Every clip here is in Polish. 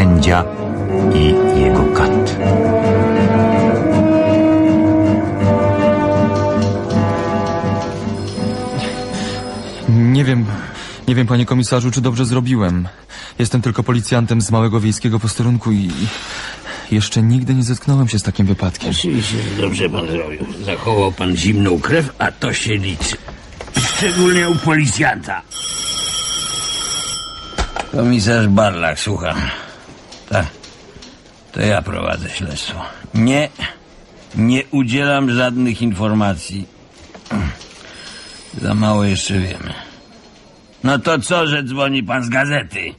sędzia i jego kat. Nie wiem, nie wiem, panie komisarzu, czy dobrze zrobiłem. Jestem tylko policjantem z małego wiejskiego posterunku i jeszcze nigdy nie zetknąłem się z takim wypadkiem. Oczywiście, że dobrze pan zrobił. Zachował pan zimną krew, a to się liczy. Szczególnie u policjanta. Komisarz Barlak, słucham. Tak. To ja prowadzę śledztwo. Nie, nie udzielam żadnych informacji. Za mało jeszcze wiemy. No to co, że dzwoni pan z gazety?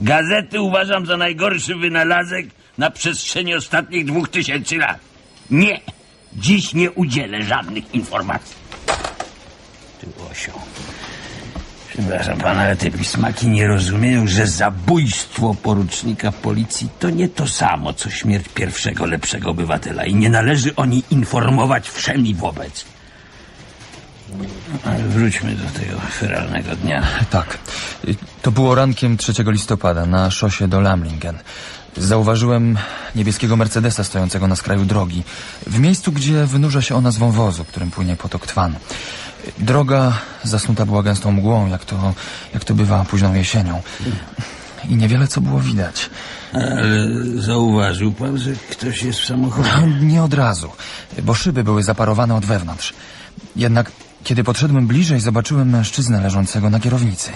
Gazety uważam za najgorszy wynalazek na przestrzeni ostatnich dwóch tysięcy lat. Nie, dziś nie udzielę żadnych informacji. Ty Łosio. Przepraszam pana, ale te pismaki nie rozumieją, że zabójstwo porucznika policji to nie to samo, co śmierć pierwszego lepszego obywatela i nie należy o informować wszemi wobec. Ale wróćmy do tego feralnego dnia. Tak. To było rankiem 3 listopada na szosie do Lamlingen. Zauważyłem niebieskiego Mercedesa stojącego na skraju drogi, w miejscu, gdzie wynurza się ona z wąwozu, którym płynie potok Twan. Droga zasnuta była gęstą mgłą, jak to, jak to bywa późną jesienią. I niewiele co było widać. Ale zauważył pan, że ktoś jest w samochodzie? No, nie od razu, bo szyby były zaparowane od wewnątrz. Jednak kiedy podszedłem bliżej, zobaczyłem mężczyznę leżącego na kierownicy.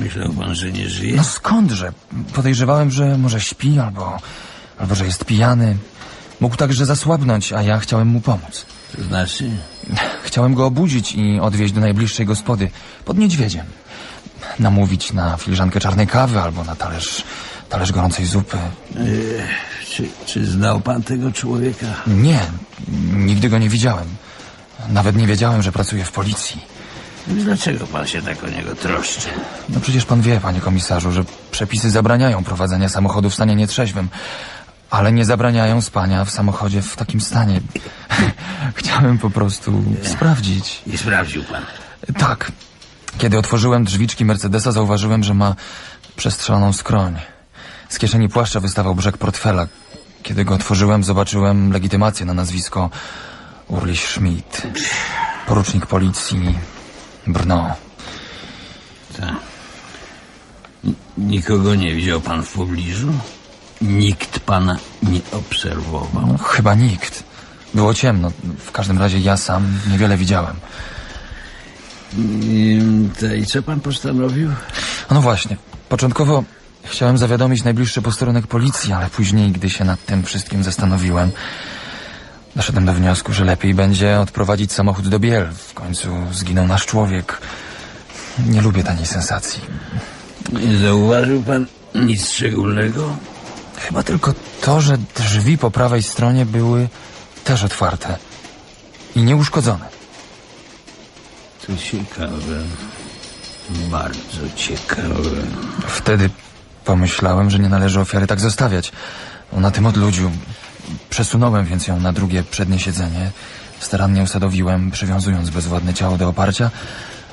Myślał pan, że nie żyje? No skądże? Podejrzewałem, że może śpi albo, albo że jest pijany. Mógł także zasłabnąć, a ja chciałem mu pomóc. To znaczy? Chciałem go obudzić i odwieźć do najbliższej gospody pod niedźwiedziem. Namówić na filiżankę czarnej kawy albo na talerz, talerz gorącej zupy. Czy, czy znał pan tego człowieka? Nie, nigdy go nie widziałem. Nawet nie wiedziałem, że pracuje w policji. Dlaczego pan się tak o niego troszczy? No przecież pan wie, panie komisarzu, że przepisy zabraniają prowadzenia samochodu w stanie nietrzeźwym, ale nie zabraniają spania w samochodzie w takim stanie. Chciałem po prostu sprawdzić. I sprawdził pan. Tak. Kiedy otworzyłem drzwiczki Mercedesa, zauważyłem, że ma przestrzeloną skroń. Z kieszeni płaszcza wystawał brzeg portfela. Kiedy go otworzyłem, zobaczyłem legitymację na nazwisko Urlich Schmidt. Porucznik policji Brno. Tak. Nikogo nie widział pan w pobliżu? Nikt pana nie obserwował? No, chyba nikt. Było ciemno. W każdym razie ja sam niewiele widziałem. I, to I co pan postanowił? No właśnie. Początkowo chciałem zawiadomić najbliższy posterunek policji, ale później, gdy się nad tym wszystkim zastanowiłem, doszedłem do wniosku, że lepiej będzie odprowadzić samochód do Biel. W końcu zginął nasz człowiek. Nie lubię taniej sensacji. Nie zauważył pan nic szczególnego? Chyba tylko to, że drzwi po prawej stronie były też otwarte i nieuszkodzone. To ciekawe. Bardzo ciekawe. Wtedy pomyślałem, że nie należy ofiary tak zostawiać. Na tym odludziu przesunąłem więc ją na drugie przednie siedzenie. Starannie usadowiłem, przywiązując bezwładne ciało do oparcia,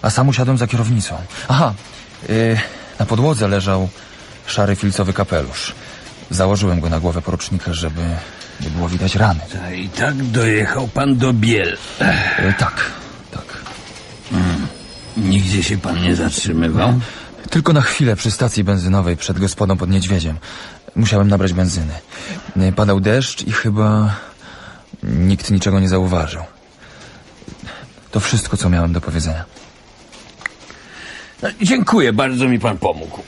a sam usiadłem za kierownicą. Aha, yy, na podłodze leżał szary filcowy kapelusz. Założyłem go na głowę porucznika, żeby nie było widać rany. Ta, I tak dojechał pan do Biel. Yy, tak, tak. Nigdzie się pan nie zatrzymywał? Tylko na chwilę przy stacji benzynowej przed gospodą pod niedźwiedziem. Musiałem nabrać benzyny. Y, Padał deszcz i chyba nikt niczego nie zauważył. To wszystko, co miałem do powiedzenia. No, dziękuję, bardzo mi pan pomógł.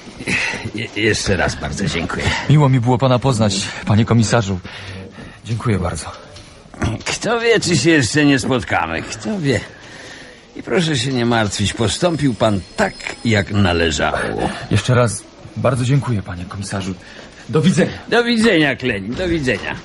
Je, jeszcze raz bardzo dziękuję. Miło mi było pana poznać, panie komisarzu. Dziękuję bardzo. Kto wie, czy się jeszcze nie spotkamy, kto wie. I proszę się nie martwić, postąpił pan tak, jak należało. Jeszcze raz bardzo dziękuję, panie komisarzu. Do widzenia. Do widzenia, Kleń, do widzenia.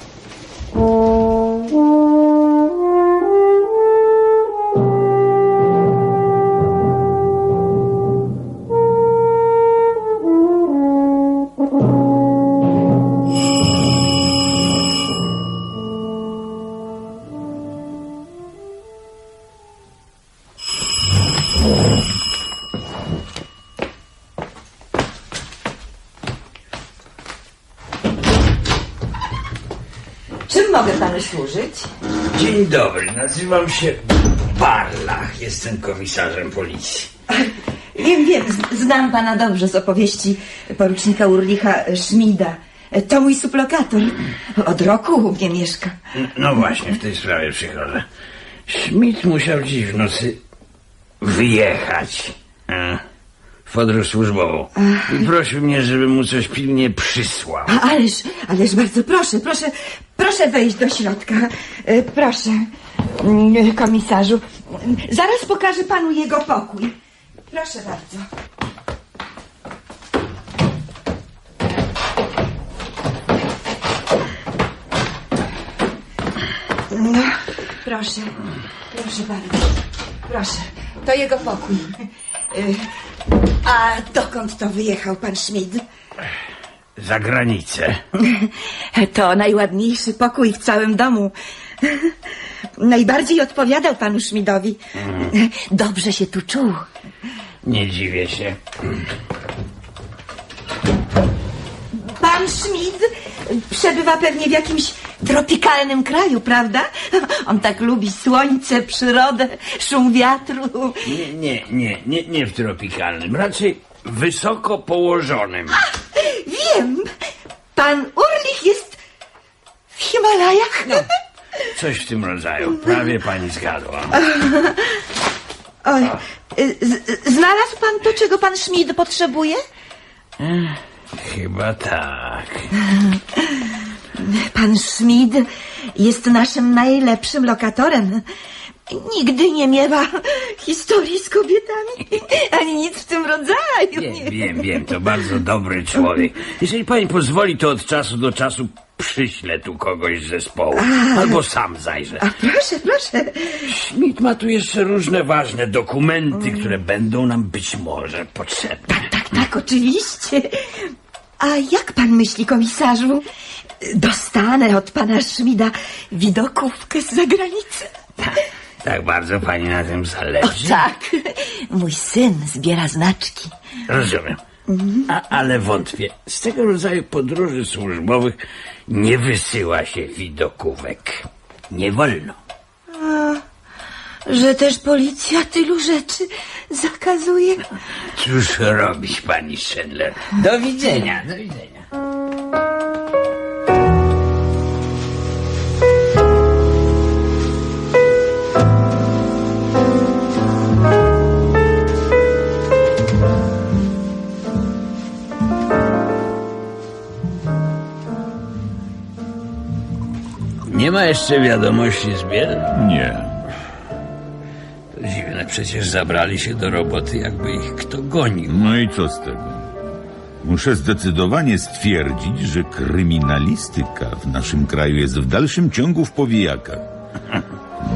Nazywam się Barlach. Jestem komisarzem policji. Wiem, wiem, znam pana dobrze z opowieści porucznika Urlicha Szmida. To mój suplokator. Od roku u mnie mieszka. No właśnie, w tej sprawie przychodzę. Schmidt musiał dziś w nocy wyjechać e, w podróż służbową. I prosił mnie, żebym mu coś pilnie przysłał. A, ależ, ależ bardzo proszę, proszę, proszę wejść do środka. E, Proszę, komisarzu. Zaraz pokażę panu jego pokój. Proszę bardzo. No, proszę, proszę bardzo. Proszę, to jego pokój. E, A dokąd to wyjechał pan Schmid? Za granicę. To najładniejszy pokój w całym domu. Najbardziej odpowiadał panu Szmidowi. Dobrze się tu czuł. Nie dziwię się. Pan Szmid przebywa pewnie w jakimś tropikalnym kraju, prawda? On tak lubi słońce, przyrodę, szum wiatru. Nie, nie, nie, nie, nie w tropikalnym, raczej wysoko położonym. Wiem, pan Urlich jest w Himalajach. Coś w tym rodzaju. Prawie pani zgadła. Oj, z- znalazł pan to, czego pan Szmid potrzebuje? Chyba tak. Pan Schmid jest naszym najlepszym lokatorem. Nigdy nie miewa historii z kobietami, ani nic w tym rodzaju. Wiem, wiem, wiem, to bardzo dobry człowiek. Jeżeli pani pozwoli, to od czasu do czasu przyślę tu kogoś z zespołu. Albo sam zajrzę. A proszę, proszę. Schmidt ma tu jeszcze różne ważne dokumenty, które będą nam być może potrzebne. Tak, tak, oczywiście. A jak pan myśli, komisarzu? Dostanę od pana Schmida widokówkę z zagranicy. Tak bardzo pani na tym O zależy. tak, mój syn zbiera znaczki. Rozumiem. A, ale wątpię. Z tego rodzaju podróży służbowych nie wysyła się widokówek. Nie wolno. Że też policja tylu rzeczy zakazuje. Cóż robić, pani Schindler? Do widzenia, do widzenia. Nie ma jeszcze wiadomości z Biel? Nie. To dziwne, przecież zabrali się do roboty, jakby ich kto gonił. No i co z tego? Muszę zdecydowanie stwierdzić, że kryminalistyka w naszym kraju jest w dalszym ciągu w powijakach.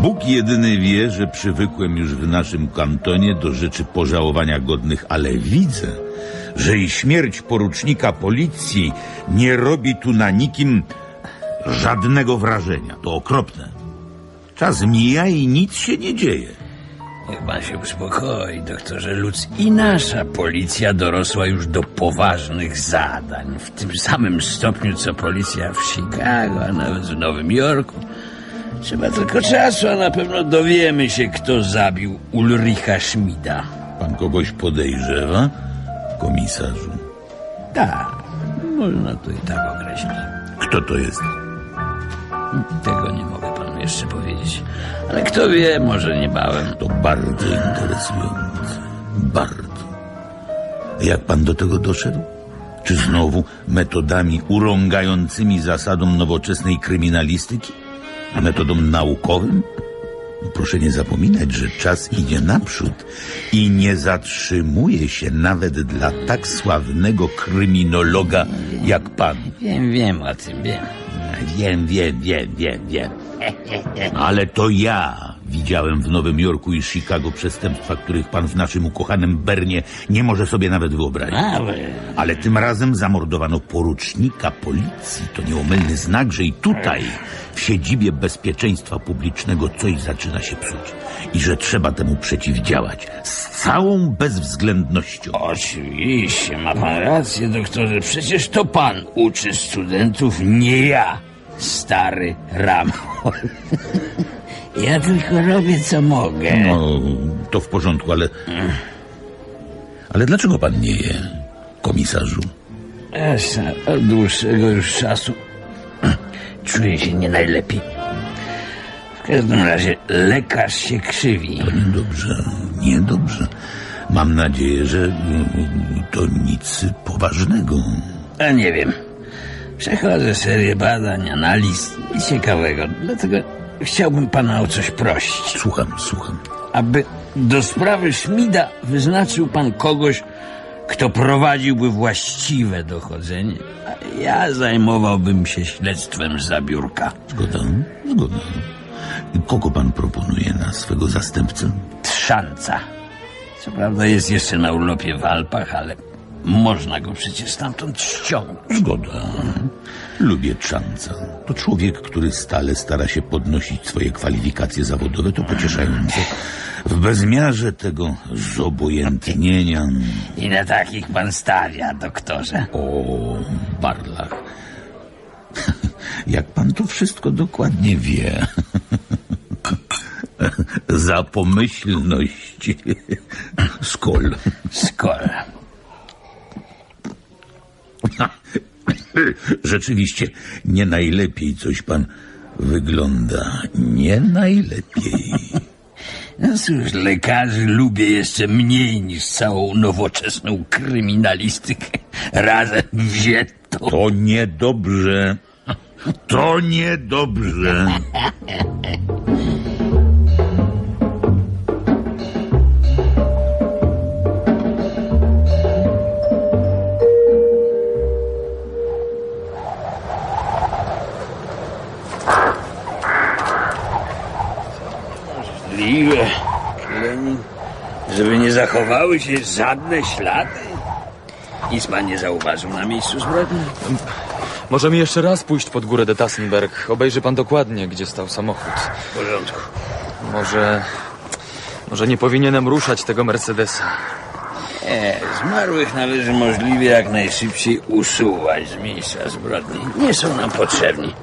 Bóg jedyny wie, że przywykłem już w naszym kantonie do rzeczy pożałowania godnych, ale widzę, że i śmierć porucznika policji nie robi tu na nikim żadnego wrażenia. To okropne. Czas mija i nic się nie dzieje. Niech pan się uspokoi, doktorze Lutz. I nasza policja dorosła już do poważnych zadań. W tym samym stopniu, co policja w Chicago, a nawet w Nowym Jorku. Trzeba tylko czasu, a na pewno dowiemy się, kto zabił Ulricha Schmida. Pan kogoś podejrzewa, komisarzu? Tak, można to i tak określić. Kto to jest? Tego nie mogę panu jeszcze powiedzieć. Ale kto wie, może niebawem. To bardzo interesujące. Bardzo. Jak pan do tego doszedł? Czy znowu metodami urągającymi zasadom nowoczesnej kryminalistyki? Metodom naukowym? Proszę nie zapominać, że czas idzie naprzód i nie zatrzymuje się nawet dla tak sławnego kryminologa jak pan. Wiem, wiem o tym, wiem. Wiem, wiem, wiem, wiem, wiem. Ale to ja widziałem w Nowym Jorku i Chicago przestępstwa, których pan w naszym ukochanym Bernie nie może sobie nawet wyobrazić. Ale... Ale tym razem zamordowano porucznika policji. To nieomylny znak, że i tutaj, w siedzibie bezpieczeństwa publicznego, coś zaczyna się psuć. I że trzeba temu przeciwdziałać. Z całą bezwzględnością. Oczywiście, ma pan rację, doktorze. Przecież to pan uczy studentów, nie ja. Stary Ramol. Ja tylko robię co mogę. No, to w porządku, ale... Ale dlaczego pan nie je, komisarzu? Esa, od dłuższego już czasu czuję się nie najlepiej. W każdym razie lekarz się krzywi. To niedobrze, niedobrze. Mam nadzieję, że to nic poważnego. A nie wiem. Przechodzę serię badań, analiz i ciekawego. Dlatego chciałbym pana o coś prosić. Słucham, słucham. Aby do sprawy Szmida wyznaczył pan kogoś, kto prowadziłby właściwe dochodzenie, a ja zajmowałbym się śledztwem z zabiórka. Zgoda, zgoda. Kogo pan proponuje na swego zastępcę? Trzanca. Co prawda jest jeszcze na urlopie w Alpach, ale można go przecież stamtąd ściągnąć. Zgoda. Lubię Trzanca. To człowiek, który stale stara się podnosić swoje kwalifikacje zawodowe. To pocieszające. W bezmiarze tego zobojętnienia. I na takich pan stawia, doktorze. O, Barlach. Jak pan to wszystko dokładnie wie. Za pomyślność. Skol. Skol. Rzeczywiście, nie najlepiej coś pan wygląda. Nie najlepiej. No cóż, lekarzy lubię jeszcze mniej niż całą nowoczesną kryminalistykę razem wziętą. To niedobrze. To niedobrze. Możliwe, żeby nie zachowały się żadne ślady. Nic pan nie zauważył na miejscu zbrodni? Możemy jeszcze raz pójść pod górę de Tassenberg. Obejrzy pan dokładnie, gdzie stał samochód. W porządku. Może... Może nie powinienem ruszać tego Mercedesa. Nie, zmarłych należy możliwie jak najszybciej usuwać z miejsca zbrodni. Nie są nam potrzebni.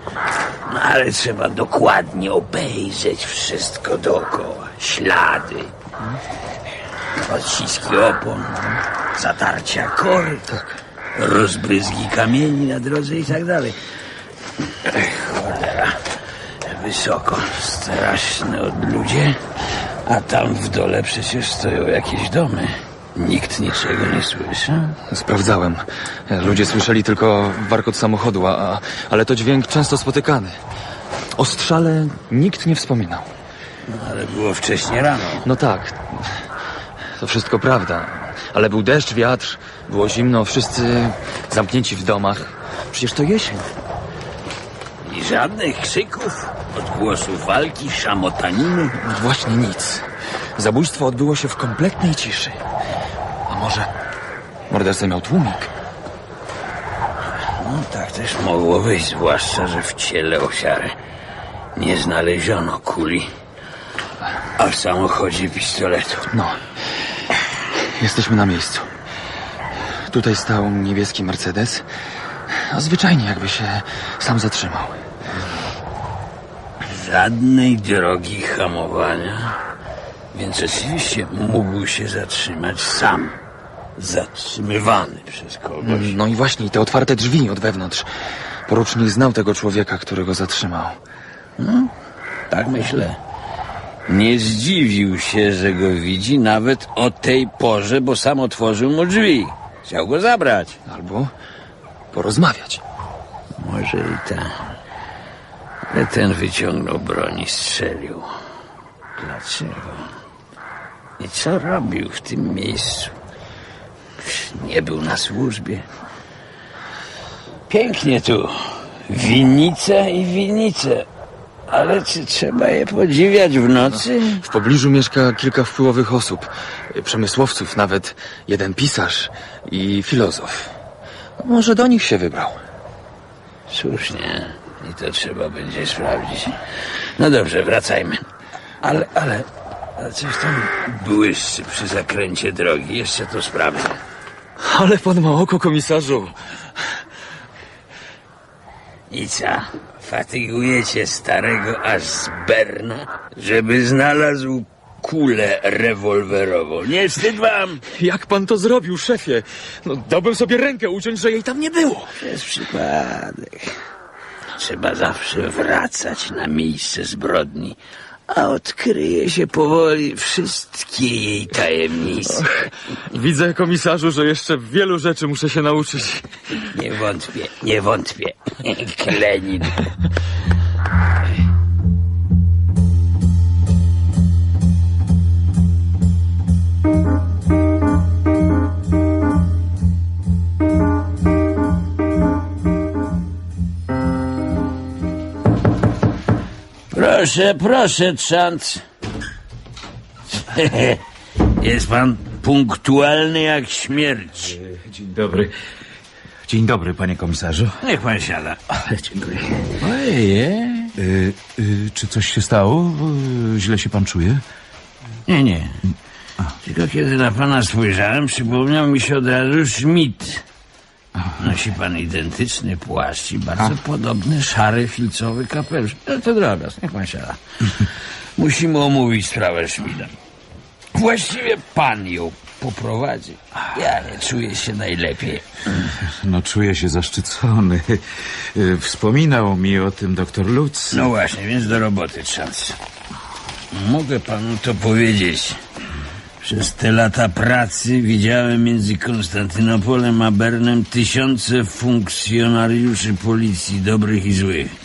No ale trzeba dokładnie obejrzeć wszystko dookoła. Ślady, odciski opon, zatarcia kory, rozbryzgi kamieni na drodze i tak dalej. Ech, Cholera. Wysoko, straszne odludzie, a tam w dole przecież stoją jakieś domy. Nikt niczego nie słyszy. Sprawdzałem. Ludzie słyszeli tylko warkot samochodu, a, ale to dźwięk często spotykany. O strzale nikt nie wspominał. Ale było wcześnie rano. No tak, to wszystko prawda. Ale był deszcz, wiatr, było zimno, wszyscy zamknięci w domach. Przecież to jesień. I żadnych krzyków, odgłosów walki, szamotaniny. Właśnie nic. Zabójstwo odbyło się w kompletnej ciszy. Może morderca miał tłumik? No tak też mogło być, zwłaszcza, że w ciele ofiary nie znaleziono kuli, a w samochodzie pistoletu. No. Jesteśmy na miejscu. Tutaj stał niebieski Mercedes. A zwyczajnie jakby się sam zatrzymał. Żadnej drogi hamowania, więc oczywiście mógł się zatrzymać sam. Zatrzymywany przez kogoś. No i właśnie, te otwarte drzwi od wewnątrz. Porucznik znał tego człowieka, który go zatrzymał. Tak myślę. Nie zdziwił się, że go widzi nawet o tej porze, bo sam otworzył mu drzwi. Chciał go zabrać. Albo porozmawiać. Może i tak. Ale ten wyciągnął broń i strzelił. Dlaczego? I co robił w tym miejscu? Nie był na służbie. Pięknie tu. Winnice i winnice. Ale czy trzeba je podziwiać w nocy? W pobliżu mieszka kilka wpływowych osób. Przemysłowców, nawet jeden pisarz i filozof. Może do nich się wybrał. Słusznie. I to trzeba będzie sprawdzić. No dobrze, wracajmy. Ale, ale... ale Coś tam błyszczy przy zakręcie drogi. Jeszcze to sprawdzę. Ale pan ma oko, komisarzu. I co? Fatygujecie starego aż z Berna, żeby znalazł kulę rewolwerową. Nie wstyd wam? Jak pan to zrobił, szefie? No, dałbym sobie rękę uciąć, że jej tam nie było. Przez przypadek. Trzeba zawsze wracać na miejsce zbrodni, a odkryje się powoli wszystkie jej tajemnice. Widzę, komisarzu, że jeszcze wielu rzeczy muszę się nauczyć. Nie wątpię, nie wątpię. Klenin. Proszę, proszę, Trzant. Jest pan punktualny jak śmierć. Dzień dobry. Dzień dobry, panie komisarzu. Niech pan siada. Dziękuję. Ojej. Y, y, czy coś się stało? Y, źle się pan czuje? Nie, nie. Tylko kiedy na pana spojrzałem, przypomniał mi się od razu Schmidt. Nosi pan identyczny płaszcz i bardzo podobny szary filcowy kapelusz. No to drobiazg, niech pan siada. Musimy omówić sprawę Schmidta. Właściwie pan ją poprowadzi. Ja nie czuję się najlepiej. No, czuję się zaszczycony. Wspominał mi o tym doktor Lutz. No właśnie, więc do roboty czas. Mogę panu to powiedzieć. Przez te lata pracy widziałem między Konstantynopolem a Bernem tysiące funkcjonariuszy policji, dobrych i złych.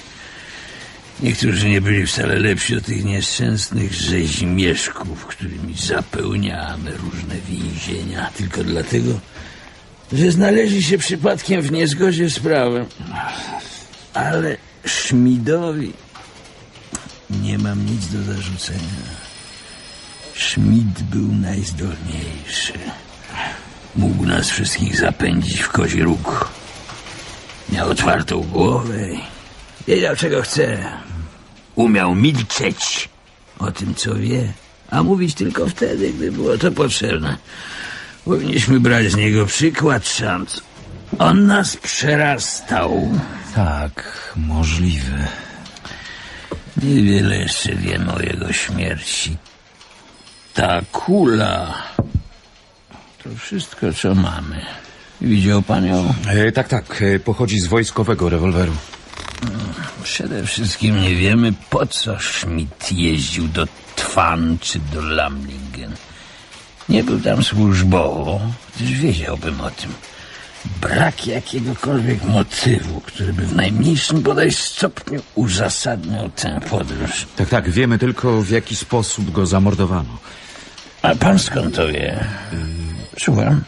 Niektórzy nie byli wcale lepsi od tych nieszczęsnych rzezimieszków, którymi zapełniamy różne więzienia, tylko dlatego, że znaleźli się przypadkiem w niezgodzie z prawem. Ale Szmidowi nie mam nic do zarzucenia. Schmidt był najzdolniejszy. Mógł nas wszystkich zapędzić w kozi róg. Miał otwartą głowę i wiedział, czego chce. Umiał milczeć o tym, co wie, a mówić tylko wtedy, gdy było to potrzebne. Powinniśmy brać z niego przykład, szans. On nas przerastał. Tak, możliwe. Niewiele jeszcze wiemy o jego śmierci. Ta kula to wszystko, co mamy. Widział pan ją? E, tak, tak. e, Pochodzi z wojskowego rewolweru. Przede wszystkim nie wiemy, po co Schmidt jeździł do Twan czy do Lamlingen. Nie był tam służbowo, gdyż wiedziałbym o tym. Brak jakiegokolwiek motywu, który by w najmniejszym bodaj stopniu uzasadniał tę podróż. Tak, tak. Wiemy tylko, w jaki sposób go zamordowano. A pan skąd to wie? Słucham.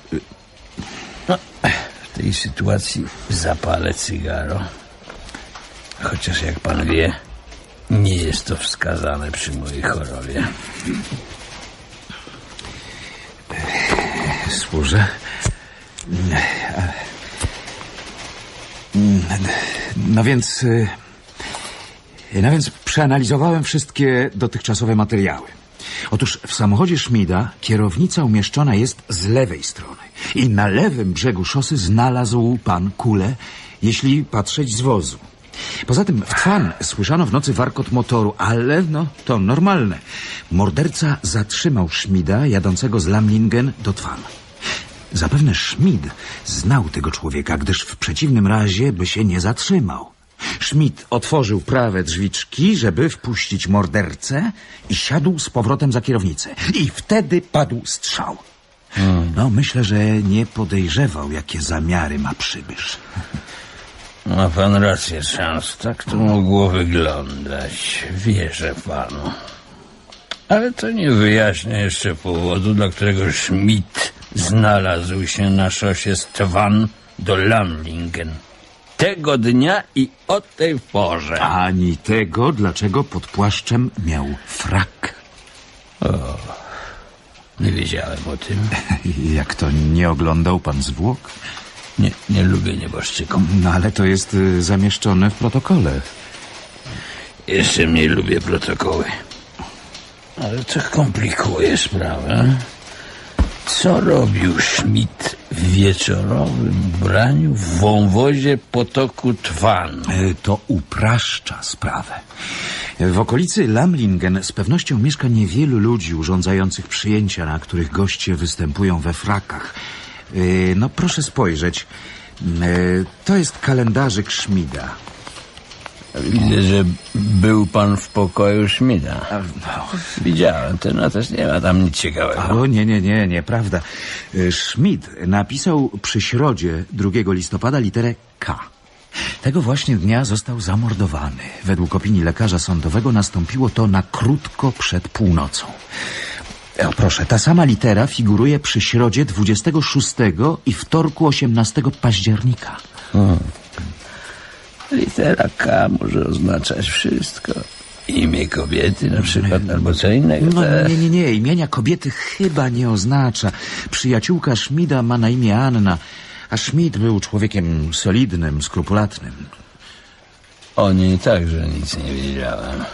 No, w tej sytuacji zapalę cygaro. Chociaż jak pan wie, nie jest to wskazane przy mojej chorobie. Służę. No więc. y, No więc przeanalizowałem wszystkie dotychczasowe materiały. Otóż w samochodzie Szmida kierownica umieszczona jest z lewej strony i na lewym brzegu szosy znalazł pan kulę, jeśli patrzeć z wozu. Poza tym w Twan słyszano w nocy warkot motoru, ale no to normalne. Morderca zatrzymał Szmida jadącego z Lamlingen do Twan. Zapewne Schmid znał tego człowieka, gdyż w przeciwnym razie by się nie zatrzymał. Schmidt otworzył prawe drzwiczki, żeby wpuścić mordercę i siadł z powrotem za kierownicę. I wtedy padł strzał. No, myślę, że nie podejrzewał, jakie zamiary ma przybysz. Ma pan rację, szans. Tak to mogło wyglądać. Wierzę panu. Ale to nie wyjaśnia jeszcze powodu, dla którego Schmidt znalazł się na szosie z Twan do Lamlingen. Tego dnia i o tej porze. Ani tego, dlaczego pod płaszczem miał frak. Nie wiedziałem o tym. Jak to nie oglądał pan zwłok? Nie, nie lubię nieboszczyków. No ale to jest y, zamieszczone w protokole. Jeszcze mniej lubię protokoły. Ale to komplikuje sprawę. Co robił Schmidt w wieczorowym ubraniu w wąwozie potoku Twan? E, To upraszcza sprawę. W okolicy Lamlingen z pewnością mieszka niewielu ludzi urządzających przyjęcia, na których goście występują we frakach. E, No proszę spojrzeć. E, To jest kalendarzyk Schmida. Widzę, że był pan w pokoju Schmida. Widziałem, to no też nie ma tam nic ciekawego. O nie, nie, nie, nieprawda. E, Schmid napisał przy środzie 2 listopada literę K. Tego właśnie dnia został zamordowany. Według opinii lekarza sądowego nastąpiło to na krótko przed północą. O, proszę, ta sama litera figuruje przy środzie 26 i wtorku 18 października. Litera K może oznaczać wszystko. Imię kobiety na przykład, albo co innego. No też. nie, nie, nie, imienia kobiety chyba nie oznacza. Przyjaciółka Schmida ma na imię Anna, a Schmid był człowiekiem solidnym, skrupulatnym. O niej także nic nie wiedziałem.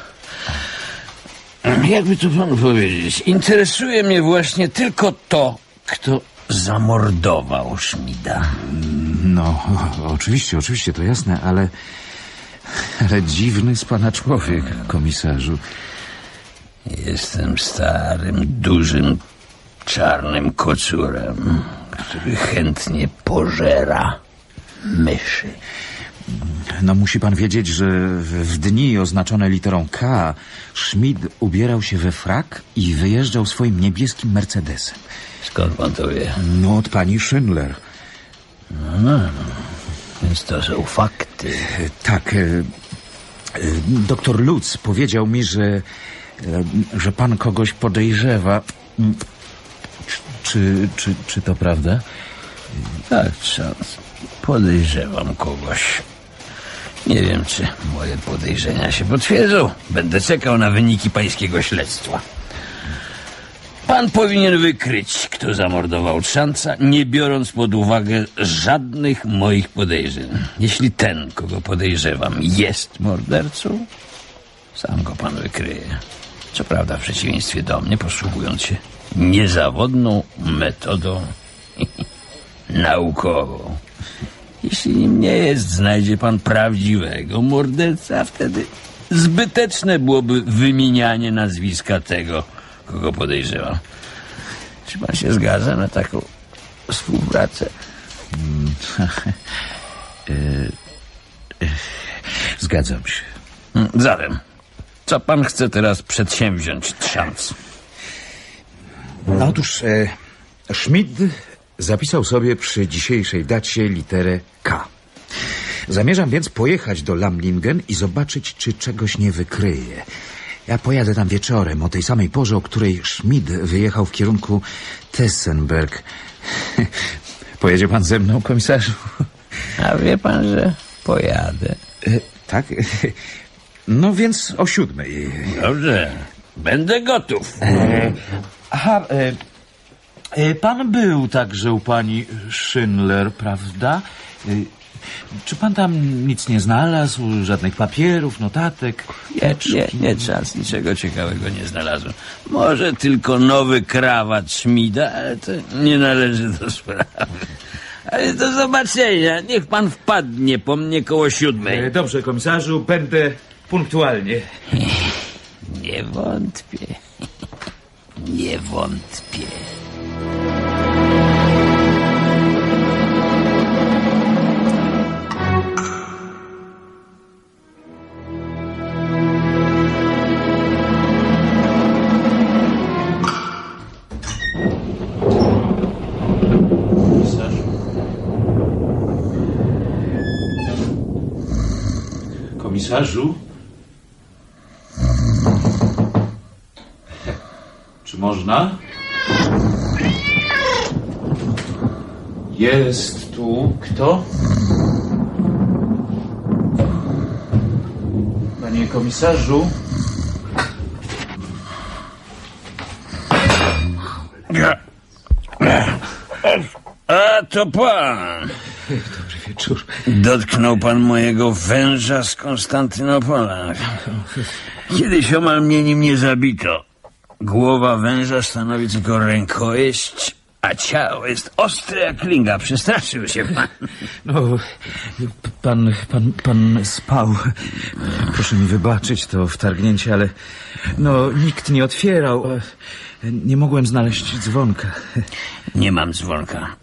Jakby to panu powiedzieć, interesuje mnie właśnie tylko to, kto zamordował Schmida. No, oczywiście, oczywiście, to jasne, ale... Ale dziwny z pana człowiek, komisarzu. Jestem starym, dużym, czarnym kocurem, który chętnie pożera myszy. No musi pan wiedzieć, że w, dni oznaczone literą K Schmid ubierał się we frak i wyjeżdżał swoim niebieskim Mercedesem. Skąd pan to wie? No, od pani Schindler. Więc to są fakty. Tak, e, e, doktor Lutz powiedział mi, że, e, że pan kogoś podejrzewa. Mm, Czy, czy, czy to prawda? Tak. Podejrzewam kogoś. Nie wiem, czy moje podejrzenia się potwierdzą. Będę czekał na wyniki pańskiego śledztwa. Pan powinien wykryć, kto zamordował Trzanca, nie biorąc pod uwagę żadnych moich podejrzeń. Jeśli ten, kogo podejrzewam, jest mordercą, sam go pan wykryje. Co prawda, w przeciwieństwie do mnie, posługując się niezawodną metodą naukową. Jeśli nim nie jest, znajdzie pan prawdziwego morderca, wtedy zbyteczne byłoby wymienianie nazwiska tego, kogo podejrzewam. Czy pan się zgadza na taką współpracę? Zgadzam się. Hmm, Zatem, co pan chce teraz przedsięwziąć, trzans? No otóż e, Schmid zapisał sobie przy dzisiejszej dacie literę K. Zamierzam więc pojechać do Lamlingen i zobaczyć, czy czegoś nie wykryje. Ja pojadę tam wieczorem, o tej samej porze, o której Schmid wyjechał w kierunku Tessenberg. Pojedzie pan ze mną, komisarzu? A wie pan, że pojadę. E, tak? No więc o siódmej. Dobrze, będę gotów. Aha, e, e, pan był także u pani Schindler, prawda? Czy pan tam nic nie znalazł? Żadnych papierów, notatek? Nie, nie, nie, czas niczego ciekawego nie znalazłem. Może tylko nowy krawat Schmida, ale to nie należy do sprawy. Ale do zobaczenia. Niech pan wpadnie po mnie koło siódmej. E, Dobrze, komisarzu, będę punktualnie. Nie wątpię. Nie wątpię. Jest tu kto? Panie komisarzu? A to pan. Dobry wieczór. Dotknął pan mojego węża z Konstantynopola. Kiedyś omal mnie nim nie zabito. Głowa węża stanowi tylko rękojeść, ciało jest ostre jak klinga. Przestraszył się pan. No, pan, pan, pan spał. Proszę mi wybaczyć to wtargnięcie, ale no, nikt nie otwierał. Nie mogłem znaleźć dzwonka. Nie mam dzwonka.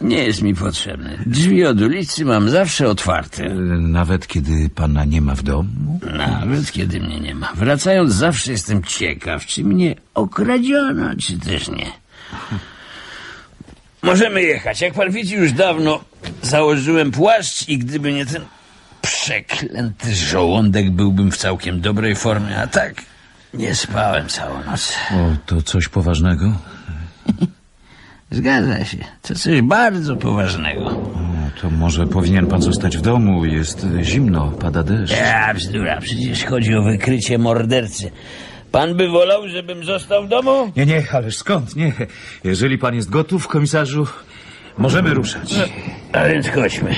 Nie jest mi potrzebny. Drzwi od ulicy mam zawsze otwarte. Nawet kiedy pana nie ma w domu? Nawet kiedy mnie nie ma. Wracając zawsze jestem ciekaw, czy mnie okradziono, czy też nie. Możemy jechać. Jak pan widzi, już dawno założyłem płaszcz i gdyby nie ten przeklęty żołądek, byłbym w całkiem dobrej formie, a tak nie spałem całą noc. O, to coś poważnego? Zgadza się. To coś bardzo poważnego. O, to może powinien pan zostać w domu. Jest zimno, pada deszcz. Ja, bzdura, przecież chodzi o wykrycie mordercy. Pan by wolał, żebym został w domu? Nie, nie, ależ skąd? Nie. Jeżeli pan jest gotów, komisarzu, możemy ruszać. A więc chodźmy.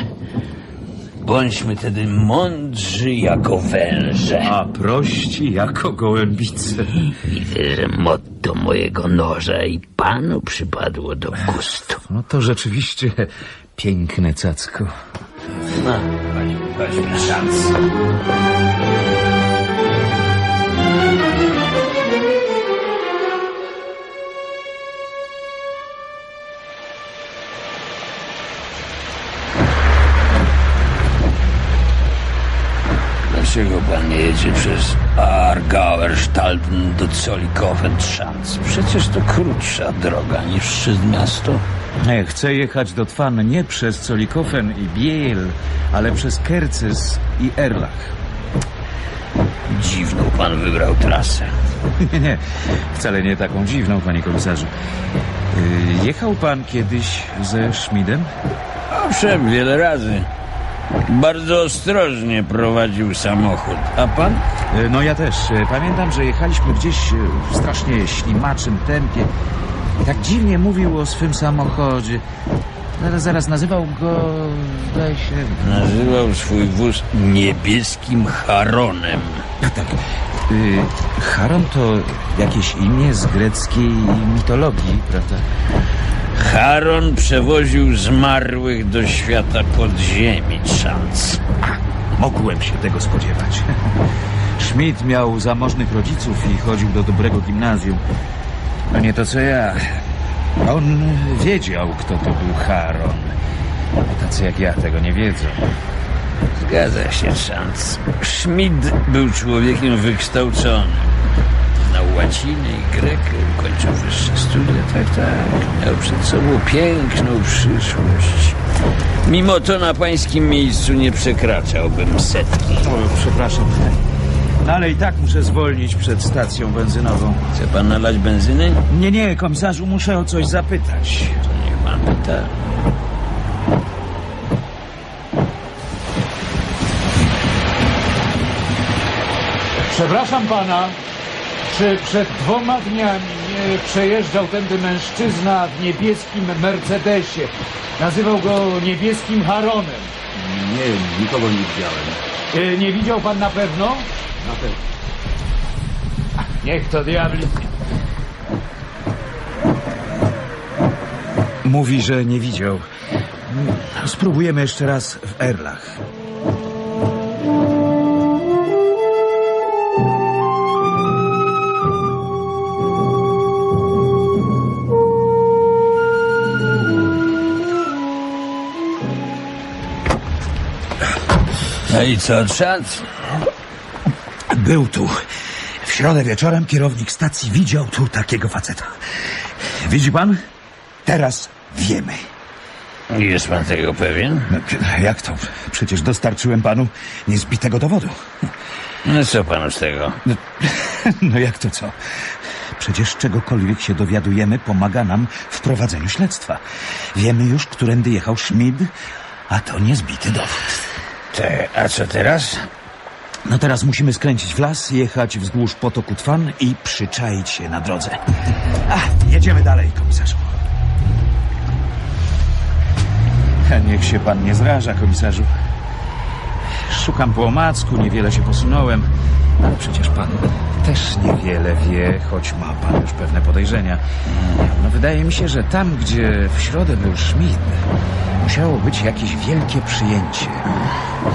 Bądźmy tedy mądrzy jako węże. A prości jako gołębice. Widzę, że motto mojego noża i panu przypadło do gustu. No to rzeczywiście piękne cacko. No, chodźmy, szans. Dlaczego pan nie jedzie przez Aargauerstalden do Zollikofen-Schanz? Przecież to krótsza droga niż przez miasto. Nie, chcę jechać do Twan nie przez Zolikofen i Biel, ale przez Kerces i Erlach. Dziwną pan wybrał trasę. Nie, nie, wcale nie taką dziwną, panie komisarzu. Yy, jechał pan kiedyś ze Schmidem? Owszem, wiele razy. Bardzo ostrożnie prowadził samochód. A pan? Yy, no ja też. Yy, Pamiętam, że jechaliśmy gdzieś yy, w strasznie ślimaczym tempie. I tak dziwnie mówił o swym samochodzie. Zaraz, zaraz, nazywał go, zdaje się... Nazywał swój wóz niebieskim Charonem. A tak, yy, Charon to jakieś imię z greckiej mitologii, prawda? Charon przewoził zmarłych do świata podziemi, szans. Mogłem się tego spodziewać. Schmidt miał zamożnych rodziców i chodził do dobrego gimnazjum. No nie to co ja. On wiedział, kto to był Charon. Tacy jak ja tego nie wiedzą. Zgadza się, szans. Schmidt był człowiekiem wykształconym. Znał łacinę i grekę, ukończył wyższe studia, tak, tak. Miał przed sobą piękną przyszłość. Mimo to na pańskim miejscu nie przekraczałbym setki. O, przepraszam. No ale i tak muszę zwolnić przed stacją benzynową. Chce pan nalać benzyny? Nie, nie, komisarzu, muszę o coś zapytać. To niech pan pyta. Przepraszam pana, czy przed dwoma dniami nie przejeżdżał tędy mężczyzna w niebieskim Mercedesie? Nazywał go niebieskim Haronem. Nie, nikogo nie widziałem. E, Nie widział pan na pewno? Na pewno. Niech to diabli. Mówi, że nie widział. Spróbujemy jeszcze raz w Erlach. No i co, szans? Był tu. W środę wieczorem kierownik stacji widział tu takiego faceta. Widzi pan? Teraz wiemy. Jest pan tego pewien? No, jak to? Przecież dostarczyłem panu niezbitego dowodu. No co panu z tego? No jak to co? Przecież czegokolwiek się dowiadujemy, pomaga nam w prowadzeniu śledztwa. Wiemy już, którędy jechał Schmid, a to niezbity dowód. Te, a co teraz? No teraz musimy skręcić w las, jechać wzdłuż potoku Twan i przyczaić się na drodze. A, jedziemy dalej, komisarzu. Niech się pan nie zraża, komisarzu. Szukam po omacku, niewiele się posunąłem. Przecież pan też niewiele wie, choć ma pan już pewne podejrzenia. No, wydaje mi się, że tam, gdzie w środę był Schmid, musiało być jakieś wielkie przyjęcie.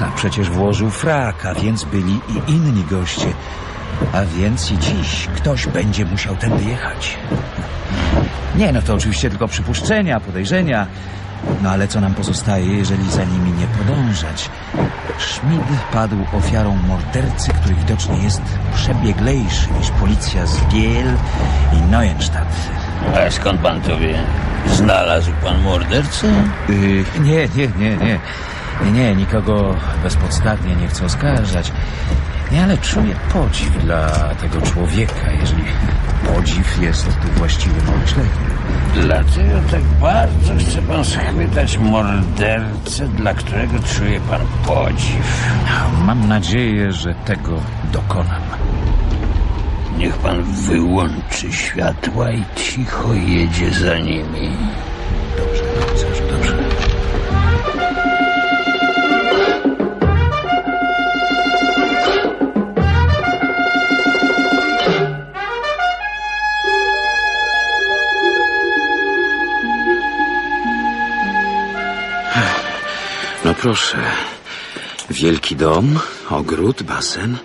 A przecież włożył fraka, więc byli i inni goście. A więc i dziś ktoś będzie musiał tędy jechać. Nie, no to oczywiście tylko przypuszczenia, podejrzenia. No ale co nam pozostaje, jeżeli za nimi nie podążać? Schmid padł ofiarą mordercy, który widocznie jest przebieglejszy niż policja z Biel i Neuenstadt. A skąd pan to wie? Znalazł pan mordercę? Yy, nie, nie, nie, nie. Nie, nikogo bezpodstawnie nie chcę oskarżać. Nie, ale czuję podziw dla tego człowieka, jeżeli podziw jest tu właściwym określeniem. Dlaczego tak bardzo chce pan schwytać mordercę, dla którego czuje pan podziw? Mam nadzieję, że tego dokonam. Niech pan wyłączy światła i cicho jedzie za nimi. Proszę. Wielki dom, ogród, basen,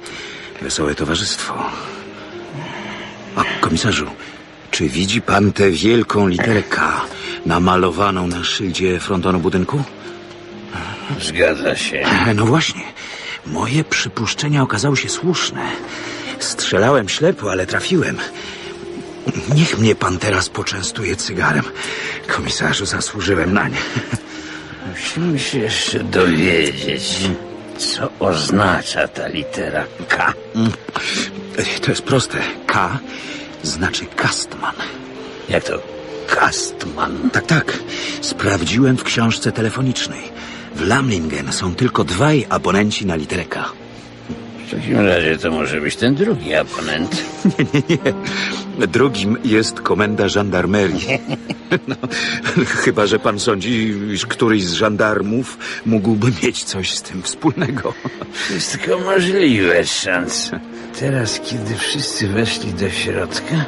wesołe towarzystwo. A komisarzu, czy widzi pan tę wielką literę K namalowaną na szyldzie frontonu budynku? Zgadza się. No właśnie. Moje przypuszczenia okazały się słuszne. Strzelałem ślepo, ale trafiłem. Niech mnie pan teraz poczęstuje cygarem. Komisarzu, zasłużyłem na nie. Musimy się jeszcze dowiedzieć, co oznacza ta litera K. To jest proste. K znaczy Kastman. Jak to Kastman? Tak, tak. Sprawdziłem w książce telefonicznej. W Lamlingen są tylko dwaj abonenci na literę K. W takim razie to może być ten drugi abonent. Nie, nie, nie. Drugim jest komenda żandarmerii. No, chyba, że pan sądzi, iż któryś z żandarmów mógłby mieć coś z tym wspólnego. Wszystko możliwe, szans. Teraz, kiedy wszyscy weszli do środka,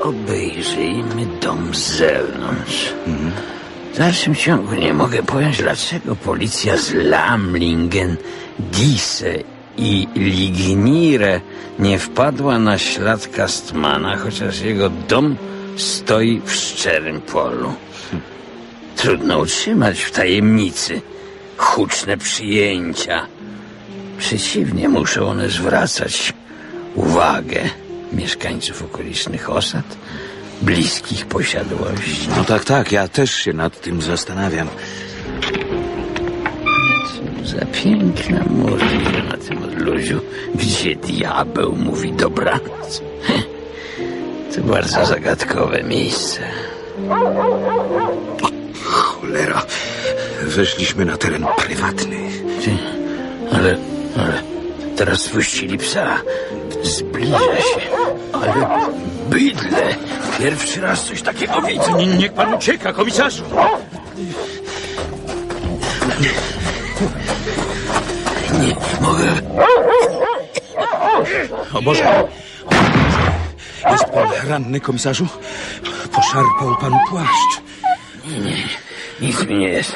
obejrzyjmy dom z zewnątrz. W dalszym ciągu nie mogę pojąć, dlaczego policja z Lamlingen, Disse i Lignire nie wpadła na ślad Kastmana, chociaż jego dom stoi w szczerym polu. Trudno utrzymać w tajemnicy huczne przyjęcia. Przeciwnie, muszą one zwracać uwagę mieszkańców okolicznych osad, bliskich posiadłości. No tak, tak, ja też się nad tym zastanawiam. Za piękna możliwe na tym odludziu, gdzie diabeł mówi dobranoc. To bardzo zagadkowe miejsce. Cholera, weszliśmy na teren prywatny. Ale, ale teraz spuścili psa. Zbliża się. Ale bydle. Pierwszy raz coś takiego widzę. Nie, niech pan ucieka, komisarzu! Nie mogę. O Boże! Jest pan ranny, komisarzu? Poszarpał pan płaszcz. Nic mi nie jest.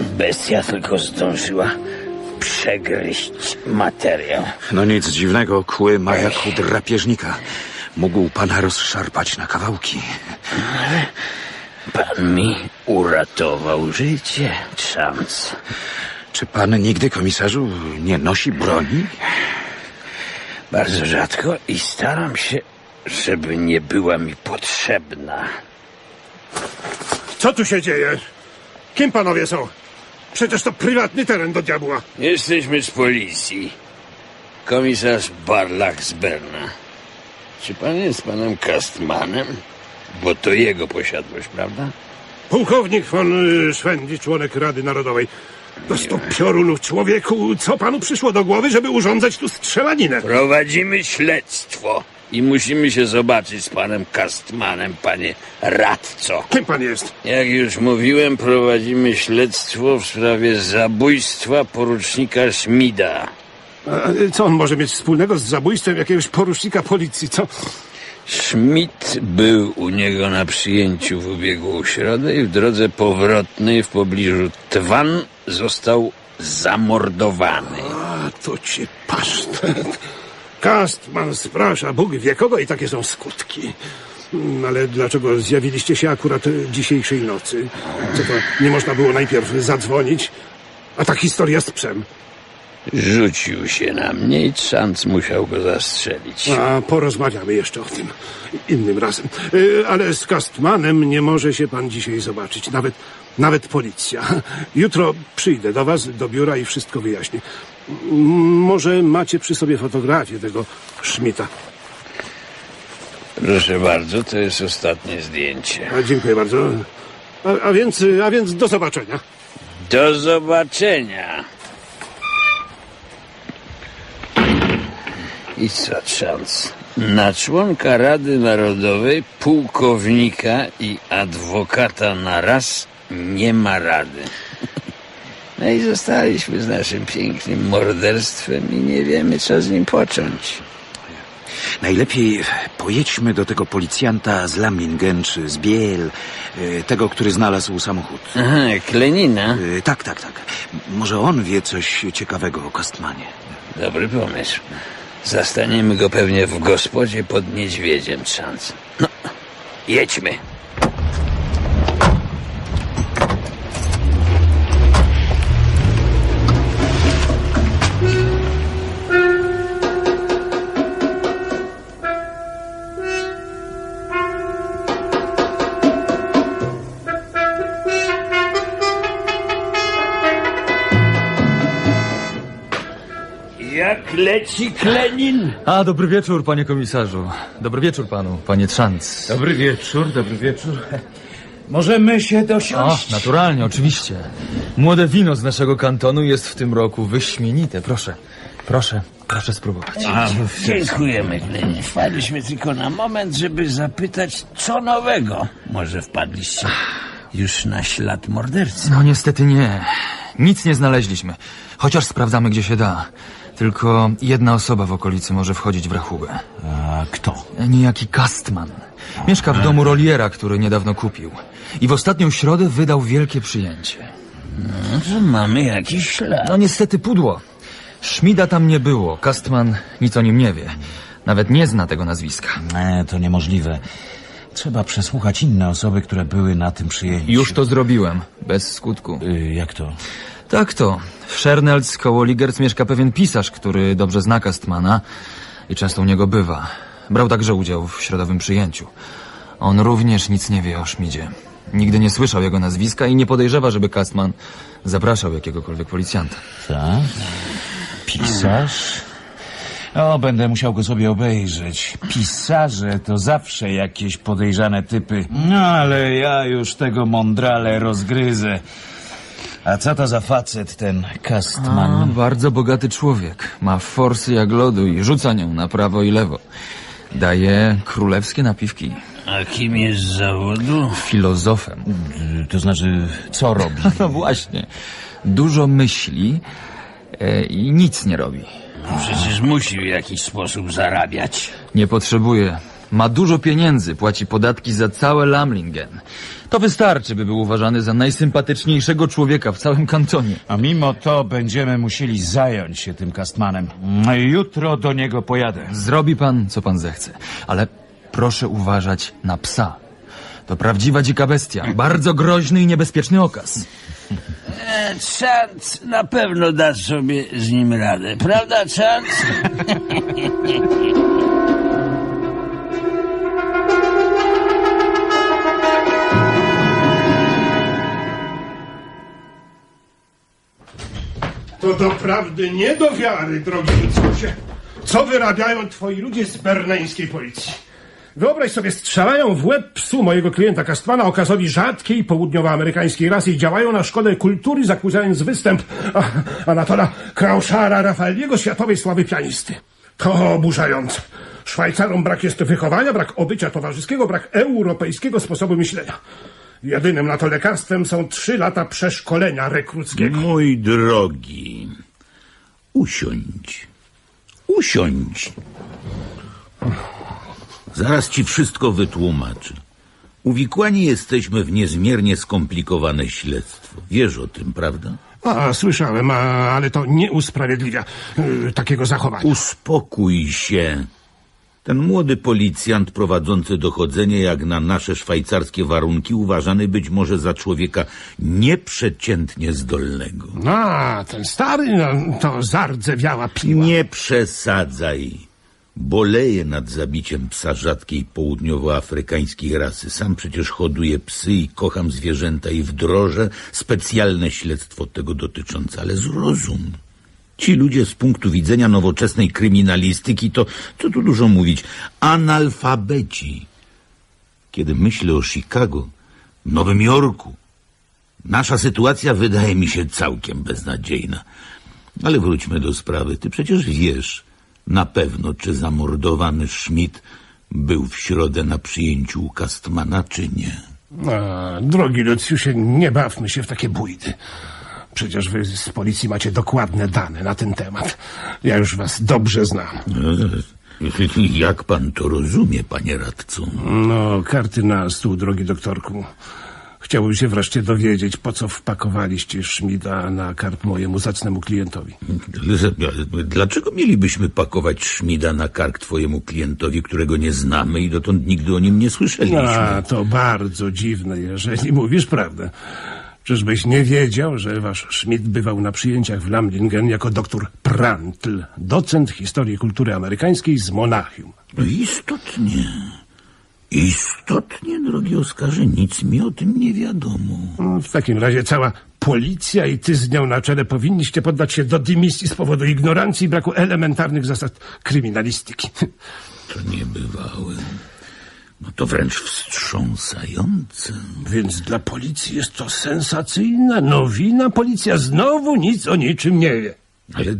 Bestia tylko zdążyła przegryźć materiał. No nic dziwnego, kły ma jak u drapieżnika. Mógł pana rozszarpać na kawałki. Pan mi uratował życie, Szamc. Czy pan nigdy, komisarzu, nie nosi broni? Bardzo rzadko i staram się, żeby nie była mi potrzebna. Co tu się dzieje? Kim panowie są? Przecież to prywatny teren do diabła. Jesteśmy z policji. Komisarz Barlach z Berna. Czy pan jest panem Kastmanem? Bo to jego posiadłość, prawda? Pułkownik von y, Szwendi, członek Rady Narodowej. To sto piorunów człowieku. Co panu przyszło do głowy, żeby urządzać tu strzelaninę? Prowadzimy śledztwo i musimy się zobaczyć z panem Kastmanem, panie radco. Kim pan jest? Jak już mówiłem, prowadzimy śledztwo w sprawie zabójstwa porucznika Schmida. A, co on może mieć wspólnego z zabójstwem jakiegoś porucznika policji, co? Schmidt był u niego na przyjęciu w ubiegłą środę i w drodze powrotnej w pobliżu Twan został zamordowany. A, to cię pasztet. Kastman sprasza, Bóg wie kogo i takie są skutki. Mm, Ale dlaczego zjawiliście się akurat dzisiejszej nocy? Co to, nie można było najpierw zadzwonić? A ta historia z psem. Rzucił się na mnie i Trzanc musiał go zastrzelić. A porozmawiamy jeszcze o tym innym razem. E, Ale z Kastmanem nie może się pan dzisiaj zobaczyć. Nawet, nawet policja. Jutro przyjdę do was, do biura i wszystko wyjaśnię. Może macie przy sobie fotografię tego Schmidta. Proszę bardzo, to jest ostatnie zdjęcie. A, dziękuję bardzo. A, a, więc, a więc do zobaczenia. Do zobaczenia. I co, Trzanc? Na członka Rady Narodowej, pułkownika i adwokata na raz nie ma rady. No i zostaliśmy z naszym pięknym morderstwem i nie wiemy, co z nim począć. Najlepiej pojedźmy do tego policjanta z Lamlingen czy z Biel, y, tego, który znalazł samochód. Aha, Klenina. Y, Tak, tak, tak. Może on wie coś ciekawego o Kastmanie. Dobry pomysł. Zastaniemy go pewnie w gospodzie pod niedźwiedziem, Trzanc. No, jedźmy. Jak leci Klenin? A, dobry wieczór, panie komisarzu. Dobry wieczór panu, panie Trzanc. Dobry wieczór, dobry wieczór. Możemy się O, dosiąść. naturalnie, oczywiście. Młode wino z naszego kantonu jest w tym roku wyśmienite. Proszę, proszę, proszę spróbować. A, dziękujemy, Klenin. Wpadliśmy tylko na moment, żeby zapytać, co nowego. Może wpadliście już na ślad mordercy? No niestety nie. Nic nie znaleźliśmy. Chociaż sprawdzamy, gdzie się da. Tylko jedna osoba w okolicy może wchodzić w rachubę. A kto? Niejaki Kastman. Mieszka w domu Roliera, który niedawno kupił. I w ostatnią środę wydał wielkie przyjęcie. No, że mamy jakiś ślad. No niestety pudło. Szmida tam nie było. Kastman nic o nim nie wie. Nawet nie zna tego nazwiska. Nie, to niemożliwe. Trzeba przesłuchać inne osoby, które były na tym przyjęciu. Już to zrobiłem. Bez skutku. Y, jak to? Tak to. W Szernelc koło Ligerc mieszka pewien pisarz, który dobrze zna Kastmana i często u niego bywa. Brał także udział w środowym przyjęciu. On również nic nie wie o Szmidzie. Nigdy nie słyszał jego nazwiska i nie podejrzewa, żeby Kastman zapraszał jakiegokolwiek policjanta. Tak? Pisarz? O, będę musiał go sobie obejrzeć. Pisarze to zawsze jakieś podejrzane typy. No, ale ja już tego mądrale rozgryzę. A co to za facet, ten A, Kastman? bardzo bogaty człowiek. Ma forsy jak lodu i rzuca nią na prawo i lewo. Daje królewskie napiwki. A kim jest z zawodu? Filozofem. Y, To znaczy, co robi? No właśnie. Dużo myśli e, i nic nie robi. Przecież musi w jakiś sposób zarabiać. Nie potrzebuje. Ma dużo pieniędzy, płaci podatki za całe Lamlingen. To wystarczy, by był uważany za najsympatyczniejszego człowieka w całym kantonie. A mimo to będziemy musieli zająć się tym Kastmanem. Jutro do niego pojadę. Zrobi pan, co pan zechce, ale proszę uważać na psa. To prawdziwa dzika bestia, bardzo groźny i niebezpieczny okaz. E, na pewno da sobie z nim radę. Prawda, Czant? To doprawdy nie do wiary, drogi Lucusie. Co wyrabiają twoi ludzie z berneńskiej policji? Wyobraź sobie, strzelają w łeb psu mojego klienta Kastmana, okazowi rzadkiej południowoamerykańskiej rasy i działają na szkodę kultury, zakłócając występ Anatola Krauszara Rafaliego, światowej sławy pianisty. To oburzające. Szwajcarom brak jest wychowania, brak obycia towarzyskiego, brak europejskiego sposobu myślenia. Jedynym na to lekarstwem są trzy lata przeszkolenia rekruckiego. Mój drogi, usiądź. Usiądź. Zaraz ci wszystko wytłumaczę. Uwikłani jesteśmy w niezmiernie skomplikowane śledztwo. Wiesz o tym, prawda? A, słyszałem, a, ale to nie usprawiedliwia y, takiego zachowania. Uspokój się. Ten młody policjant prowadzący dochodzenie jak na nasze szwajcarskie warunki uważany być może za człowieka nieprzeciętnie zdolnego. A, ten stary, no, to zardzewiała piła. Nie przesadzaj. Boleję nad zabiciem psa rzadkiej południowoafrykańskiej rasy. Sam przecież hoduję psy i kocham zwierzęta i wdrożę specjalne śledztwo tego dotyczące. Ale zrozum. Ci ludzie z punktu widzenia nowoczesnej kryminalistyki to, co tu dużo mówić, analfabeci. Kiedy myślę o Chicago, Nowym Jorku, nasza sytuacja wydaje mi się całkiem beznadziejna. Ale wróćmy do sprawy. Ty przecież wiesz na pewno, czy zamordowany Schmidt był w środę na przyjęciu u Kastmana, czy nie. A, drogi Lucjusie, nie bawmy się w takie bójdy. Przecież wy z policji macie dokładne dane na ten temat. Ja już was dobrze znam. Jak pan to rozumie, panie radco? No, karty na stół, drogi doktorku. Chciałbym się wreszcie dowiedzieć, po co wpakowaliście Szmida na karp mojemu zacnemu klientowi. Dlaczego mielibyśmy pakować Szmida na kark twojemu klientowi, którego nie znamy i dotąd nigdy o nim nie słyszeliśmy? A, to bardzo dziwne, jeżeli mówisz prawdę. Czyżbyś nie wiedział, że wasz Schmidt bywał na przyjęciach w Lamlingen jako doktor Prantl, docent historii kultury amerykańskiej z Monachium. No istotnie. Istotnie, drogi Oskarze, nic mi o tym nie wiadomo. No, W takim razie cała policja i ty z nią na czele powinniście poddać się do dymisji z powodu ignorancji i braku elementarnych zasad kryminalistyki. To niebywałe. No to wręcz wstrząsające. Więc dla policji jest to sensacyjna nowina. Policja znowu nic o niczym nie wie. Ale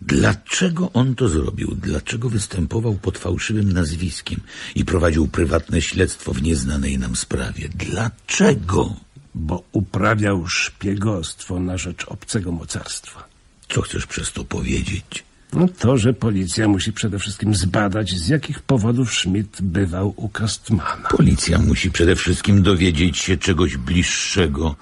dlaczego on to zrobił? Dlaczego występował pod fałszywym nazwiskiem i prowadził prywatne śledztwo w nieznanej nam sprawie? Dlaczego? Bo uprawiał szpiegostwo na rzecz obcego mocarstwa. Co chcesz przez to powiedzieć? No to, że policja musi przede wszystkim zbadać, z jakich powodów Schmidt bywał u Kastmana. Policja musi przede wszystkim dowiedzieć się czegoś bliższego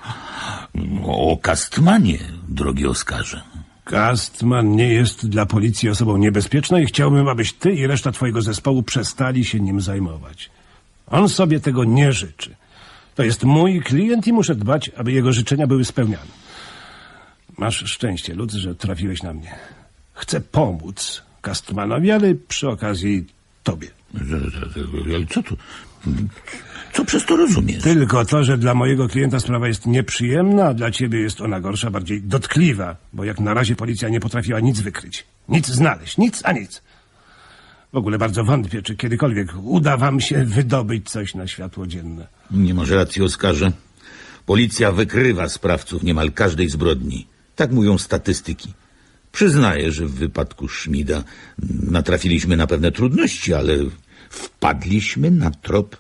o Kastmanie, drogi Oskarze. Kastman nie jest dla policji osobą niebezpieczną i chciałbym, abyś ty i reszta twojego zespołu przestali się nim zajmować. On sobie tego nie życzy. To jest mój klient i muszę dbać, aby jego życzenia były spełniane. Masz szczęście, Lud, że trafiłeś na mnie. Chcę pomóc Kastmanowi, ale przy okazji tobie. Ale co tu? Co przez to rozumiesz? Tylko to, że dla mojego klienta sprawa jest nieprzyjemna, a dla ciebie jest ona gorsza, bardziej dotkliwa, bo jak na razie policja nie potrafiła nic wykryć. Nic znaleźć, nic a nic. W ogóle bardzo wątpię, czy kiedykolwiek uda wam się wydobyć coś na światło dzienne. Nie masz racji, Oskarze. Policja wykrywa sprawców niemal każdej zbrodni. Tak mówią statystyki. Przyznaję, że w wypadku Szmida natrafiliśmy na pewne trudności, ale wpadliśmy na trop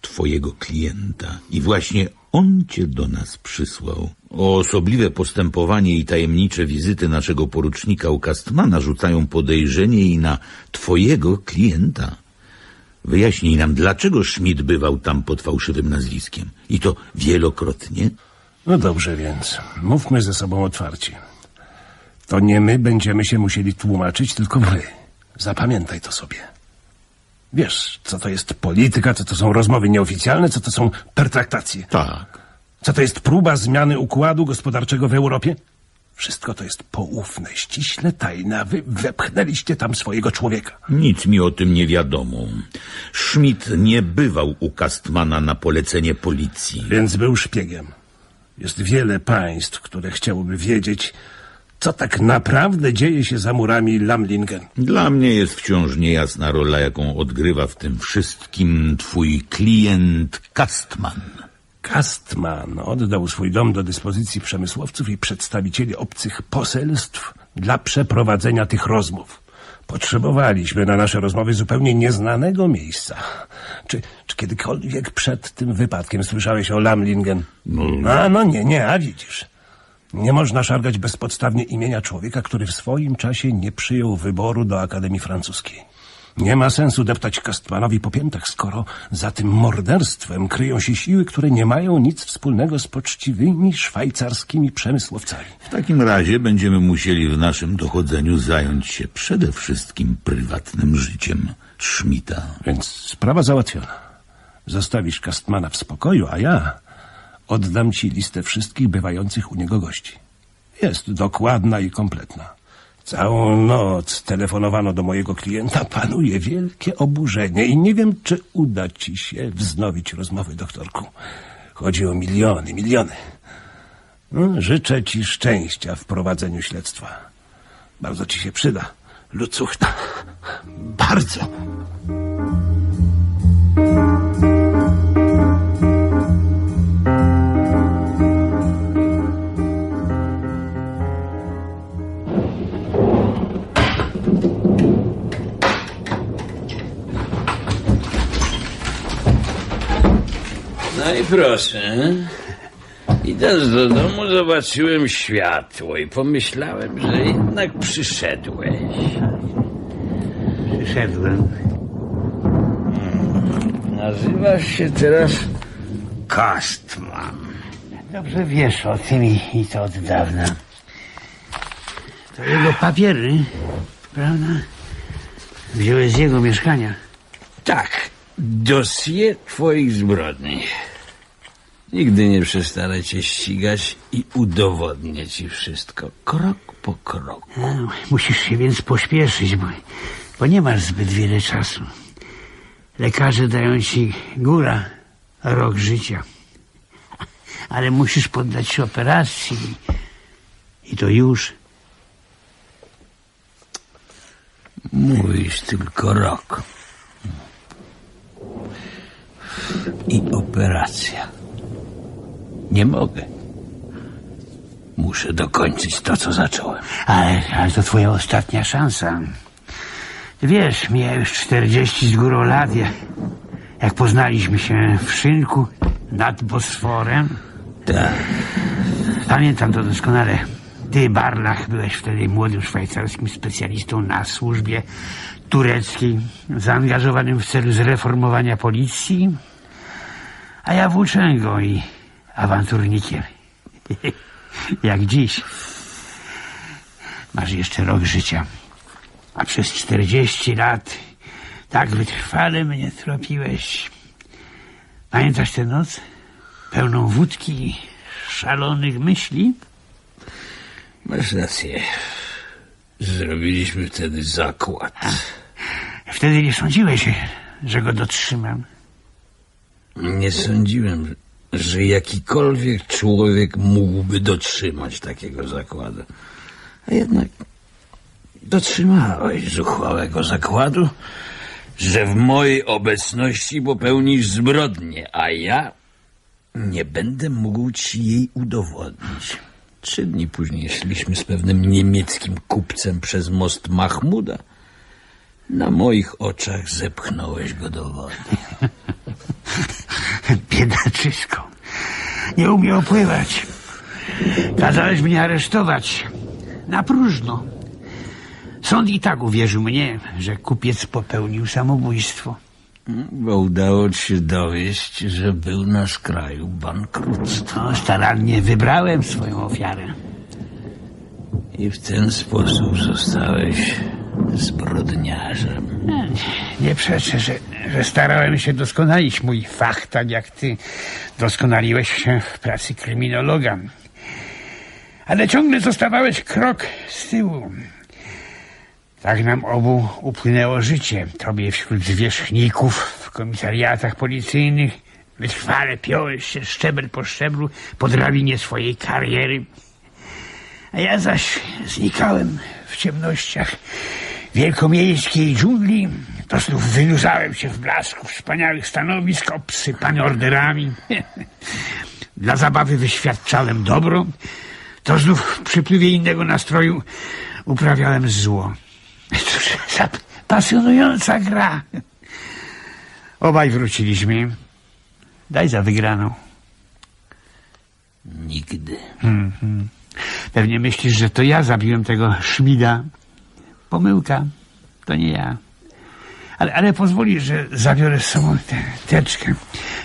twojego klienta i właśnie on cię do nas przysłał. O osobliwe postępowanie i tajemnicze wizyty naszego porucznika u Kastmana rzucają podejrzenie i na twojego klienta. Wyjaśnij nam, dlaczego Schmidt bywał tam pod fałszywym nazwiskiem. I to wielokrotnie. No dobrze więc, mówmy ze sobą otwarcie. To nie my będziemy się musieli tłumaczyć, tylko wy. Zapamiętaj to sobie. Wiesz, co to jest polityka, co to są rozmowy nieoficjalne, co to są pertraktacje. Tak. Co to jest próba zmiany układu gospodarczego w Europie? Wszystko to jest poufne, ściśle tajne, a wy wepchnęliście tam swojego człowieka. Nic mi o tym nie wiadomo. Schmidt nie bywał u Kastmana na polecenie policji. Więc był szpiegiem. Jest wiele państw, które chciałyby wiedzieć, co tak naprawdę dzieje się za murami Lamlingen. Dla mnie jest wciąż niejasna rola, jaką odgrywa w tym wszystkim twój klient Kastman. Kastman oddał swój dom do dyspozycji przemysłowców i przedstawicieli obcych poselstw dla przeprowadzenia tych rozmów. Potrzebowaliśmy na nasze rozmowy zupełnie nieznanego miejsca. Czy, czy kiedykolwiek przed tym wypadkiem słyszałeś o Lamlingen? No, A, no nie, nie, a widzisz. Nie można szargać bezpodstawnie imienia człowieka, który w swoim czasie nie przyjął wyboru do Akademii Francuskiej. Nie ma sensu deptać Kastmanowi po piętach, skoro za tym morderstwem kryją się siły, które nie mają nic wspólnego z poczciwymi szwajcarskimi przemysłowcami. W takim razie będziemy musieli w naszym dochodzeniu zająć się przede wszystkim prywatnym życiem Schmidta. Więc sprawa załatwiona. Zostawisz Kastmana w spokoju, a ja oddam ci listę wszystkich bywających u niego gości. Jest dokładna i kompletna. Całą noc telefonowano do mojego klienta. Panuje wielkie oburzenie i nie wiem, czy uda ci się wznowić rozmowy, doktorku. Chodzi o miliony, miliony. No, życzę ci szczęścia w prowadzeniu śledztwa. Bardzo ci się przyda. Lucuchna. Bardzo. Proszę. Idąc do domu zobaczyłem światło i pomyślałem, że jednak przyszedłeś. Przyszedłem. Nazywasz się teraz Kastman. Dobrze wiesz o tym i, to od dawna. To jego papiery, prawda? Wziąłeś z jego mieszkania. Tak, dosie twoich zbrodni. Nigdy nie przestanę cię ścigać i udowodnię ci wszystko, krok po kroku. No, musisz się więc pośpieszyć, bo, bo nie masz zbyt wiele czasu. Lekarze dają ci góra rok życia. Ale musisz poddać się operacji. I to już. Mówisz tylko rok. I operacja. Nie mogę. Muszę dokończyć to, co zacząłem. Ale, ale to twoja ostatnia szansa. Wiesz, miałem już 40 z górą lat. Jak, jak poznaliśmy się w szynku nad Bosforem. Tak. Pamiętam to doskonale. Ty, Barlach, byłeś wtedy młodym szwajcarskim specjalistą na służbie tureckiej, zaangażowanym w celu zreformowania policji, a ja włóczęgą i awanturnikiem. Jak dziś. Masz jeszcze rok życia. A przez 40 lat tak wytrwale mnie tropiłeś. Pamiętasz tę noc? Pełną wódki i szalonych myśli? Masz rację. Zrobiliśmy wtedy zakład. Wtedy nie sądziłeś, że go dotrzymam. Nie sądziłem, że jakikolwiek człowiek mógłby dotrzymać takiego zakładu. A jednak dotrzymałeś zuchwałego zakładu, że w mojej obecności popełnisz zbrodnię, a ja nie będę mógł ci jej udowodnić. Trzy dni później szliśmy z pewnym niemieckim kupcem przez most Mahmuda. Na moich oczach zepchnąłeś go do wody. Biedaczysko. Nie umiał pływać. Kazałeś mnie aresztować. Na próżno. Sąd i tak uwierzył mnie, że kupiec popełnił samobójstwo. Bo udało ci się dowieść, że był na skraju bankructwa. No, starannie wybrałem swoją ofiarę. I w ten sposób zostałeś zbrodniarzem. Nie przeczę, że, że starałem się doskonalić mój fach, tak jak ty doskonaliłeś się w pracy kryminologa. Ale ciągle zostawałeś krok z tyłu. Tak nam obu upłynęło życie. Tobie wśród zwierzchników w komisariatach policyjnych. Wytrwale piąłeś się szczebel po szczeblu po drabinie swojej kariery. A ja zaś znikałem w ciemnościach wielkomiejskiej dżungli. To znów wynurzałem się w blasku wspaniałych stanowisk obsypany orderami. Dla zabawy wyświadczałem dobro. To znów w przypływie innego nastroju uprawiałem zło. Cóż za pasjonująca gra. Obaj wróciliśmy. Daj za wygraną. Nigdy. Mhm. Pewnie myślisz, że to ja zabiłem tego Szmida. Pomyłka. To nie ja. Ale, ale pozwolisz, że zabiorę z sobą tę teczkę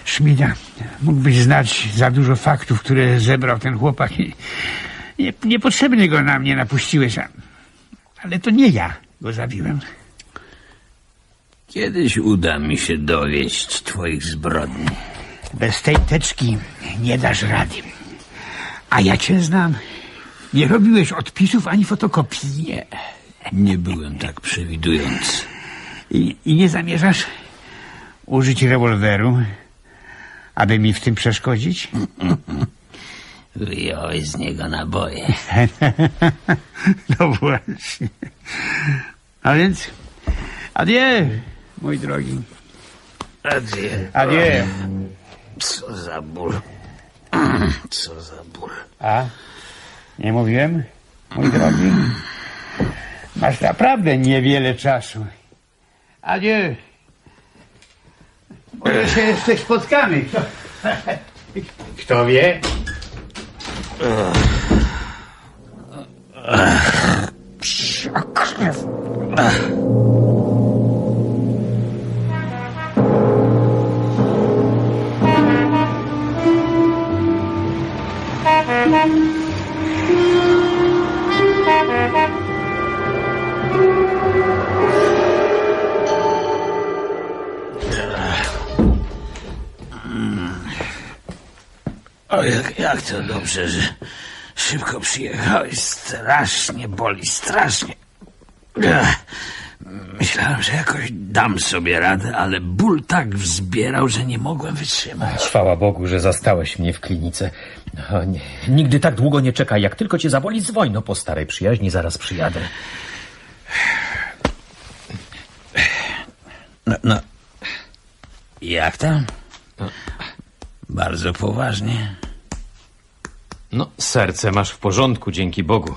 Szmida. Mógłbyś znać za dużo faktów, które zebrał ten chłopak nie, niepotrzebnie go na mnie napuściłeś. Ale to nie ja go zabiłem. Kiedyś uda mi się dowieść twoich zbrodni. Bez tej teczki nie dasz rady. A ja cię znam. Nie robiłeś odpisów ani fotokopii. Nie, nie byłem tak przewidujący. I, I nie zamierzasz użyć rewolweru, aby mi w tym przeszkodzić? Wyjąłeś z niego naboje. no właśnie. A więc, adieu, mój drogi. Adieu. Adieu. Co za ból. Co za ból. A? Nie mówiłem, mój drogi? Masz naprawdę niewiele czasu. Adieu. Może się jeszcze spotkamy. Kto, kto wie? O, jak, jak to dobrze, że szybko przyjechałeś. Strasznie boli, strasznie. Myślałem, że jakoś dam sobie radę, ale ból tak wzbierał, że nie mogłem wytrzymać. Chwała Bogu, że zastałeś mnie w klinice. O, nigdy tak długo nie czekaj. Jak tylko cię zaboli, dzwoń. No po starej przyjaźni zaraz przyjadę. No, no. Jak tam? Bardzo poważnie. No, serce masz w porządku, dzięki Bogu.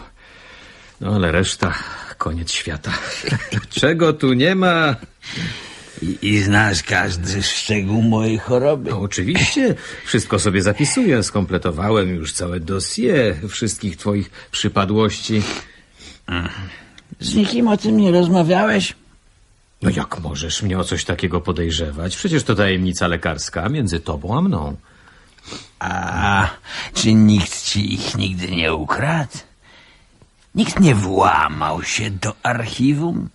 No, ale reszta, koniec świata. Czego tu nie ma? I, I znasz każdy szczegół mojej choroby. No, oczywiście, wszystko sobie zapisuję. Skompletowałem już całe dossier wszystkich twoich przypadłości. Z nikim o tym nie rozmawiałeś? No jak możesz mnie o coś takiego podejrzewać? Przecież to tajemnica lekarska między tobą a mną. A czy nikt ci ich nigdy nie ukradł? Nikt nie włamał się do archiwum?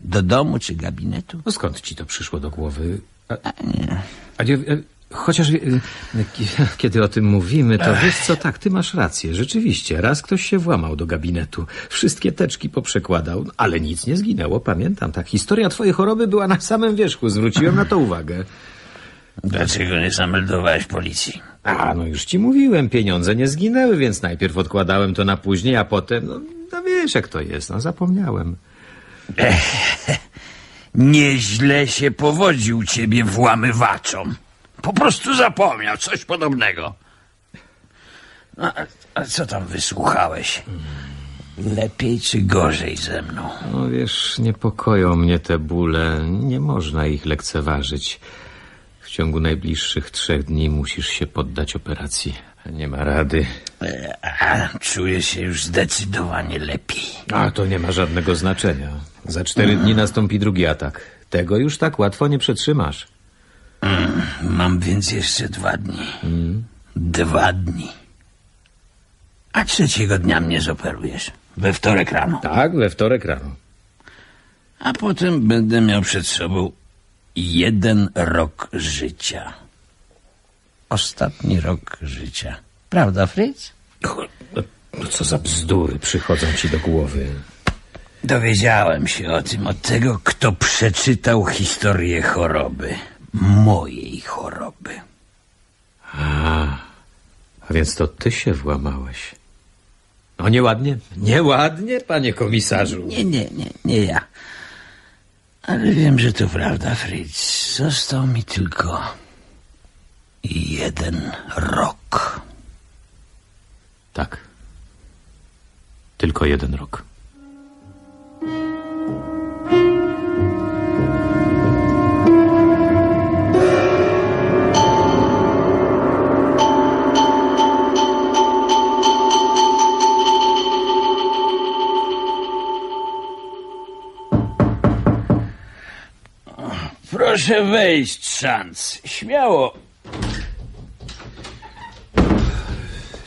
Do domu czy gabinetu? No skąd ci to przyszło do głowy? A, a nie, e, chociaż e, ki- kiedy o tym mówimy, to wiesz co, tak, ty masz rację. Rzeczywiście, raz ktoś się włamał do gabinetu. Wszystkie teczki poprzekładał, ale nic nie zginęło, pamiętam. Tak, historia twojej choroby była na samym wierzchu, zwróciłem na to uwagę. Dlaczego nie zameldowałeś policji? A, no już ci mówiłem, pieniądze nie zginęły, więc najpierw odkładałem to na później, a potem, no, no wiesz jak to jest, no zapomniałem. Nieźle się powodził ciebie włamywaczom. Po prostu zapomniał coś podobnego. No, a, a co tam wysłuchałeś? Lepiej czy gorzej ze mną? No wiesz, niepokoją mnie te bóle. Nie można ich lekceważyć. W ciągu najbliższych trzech dni musisz się poddać operacji. Nie ma rady. E, A, czuję się już zdecydowanie lepiej. A to nie ma żadnego znaczenia. Za cztery dni nastąpi drugi atak. Tego już tak łatwo nie przetrzymasz. Mam więc jeszcze dwa dni. Dwa dni. A trzeciego dnia mnie zoperujesz. We wtorek rano. Tak, we wtorek rano. A potem będę miał przed sobą jeden rok życia. Ostatni rok życia. Prawda, Fritz? No co za bzdury przychodzą ci do głowy. Dowiedziałem się o tym od tego, kto przeczytał historię choroby. Mojej choroby. A, a więc to ty się włamałeś. No nieładnie, nieładnie, panie komisarzu. Nie, nie, nie, nie ja. Ale wiem, że to prawda, Fritz. Został mi tylko jeden rok. Tak. Tylko jeden rok. Proszę wejść, szanc. Śmiało.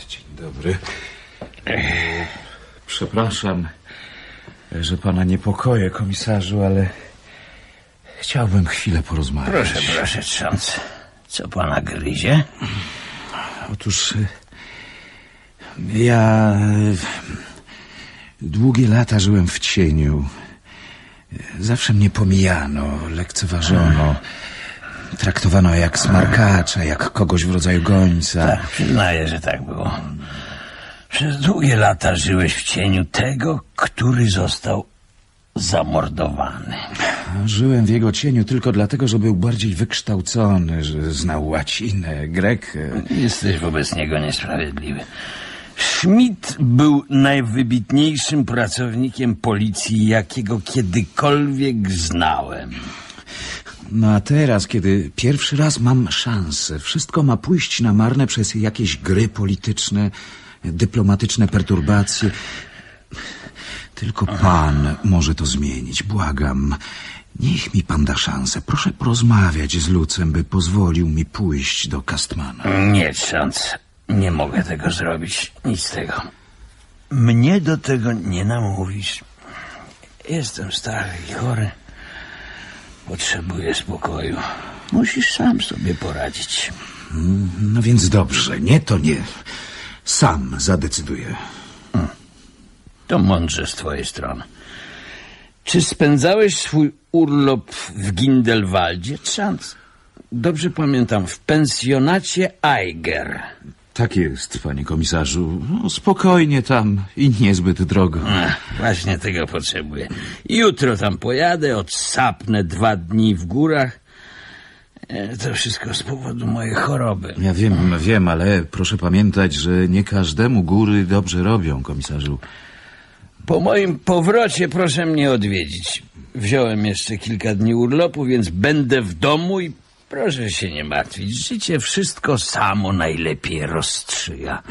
Dzień dobry. Przepraszam, że pana niepokoję, komisarzu, ale chciałbym chwilę porozmawiać. Proszę, proszę, szanc. Co pana gryzie? Otóż y, ja y, długie lata żyłem w cieniu. Zawsze mnie pomijano, lekceważono. Traktowano jak smarkacza, jak kogoś w rodzaju gońca. Tak, przyznaję, że tak było. Przez długie lata żyłeś w cieniu tego, który został zamordowany. Żyłem w jego cieniu tylko dlatego, że był bardziej wykształcony, że znał łacinę, grekę. Jesteś wobec niego niesprawiedliwy. Schmidt był najwybitniejszym pracownikiem policji, jakiego kiedykolwiek znałem. No a teraz, kiedy pierwszy raz mam szansę, wszystko ma pójść na marne przez jakieś gry polityczne, dyplomatyczne perturbacje. Tylko pan może to zmienić, błagam. Niech mi pan da szansę. Proszę porozmawiać z Lucem, by pozwolił mi pójść do Kastmana. Nie, szans. Nie mogę tego zrobić. Nic z tego. Mnie do tego nie namówisz. Jestem stary i chory. Potrzebuję spokoju. Musisz sam sobie poradzić. No więc dobrze, nie to nie. Sam zadecyduję. To mądrze z twojej strony. Czy spędzałeś swój urlop w Gindelwaldzie? Szans. Dobrze pamiętam, w pensjonacie Eiger. Tak jest, panie komisarzu. No, spokojnie tam i niezbyt drogo. Ach, właśnie tego potrzebuję. Jutro tam pojadę, odsapnę dwa dni w górach. E, To wszystko z powodu mojej choroby. Ja wiem, wiem, ale proszę pamiętać, że nie każdemu góry dobrze robią, komisarzu. Po moim powrocie proszę mnie odwiedzić. Wziąłem jeszcze kilka dni urlopu, więc będę w domu i proszę się nie martwić. Życie wszystko samo najlepiej rozstrzyga.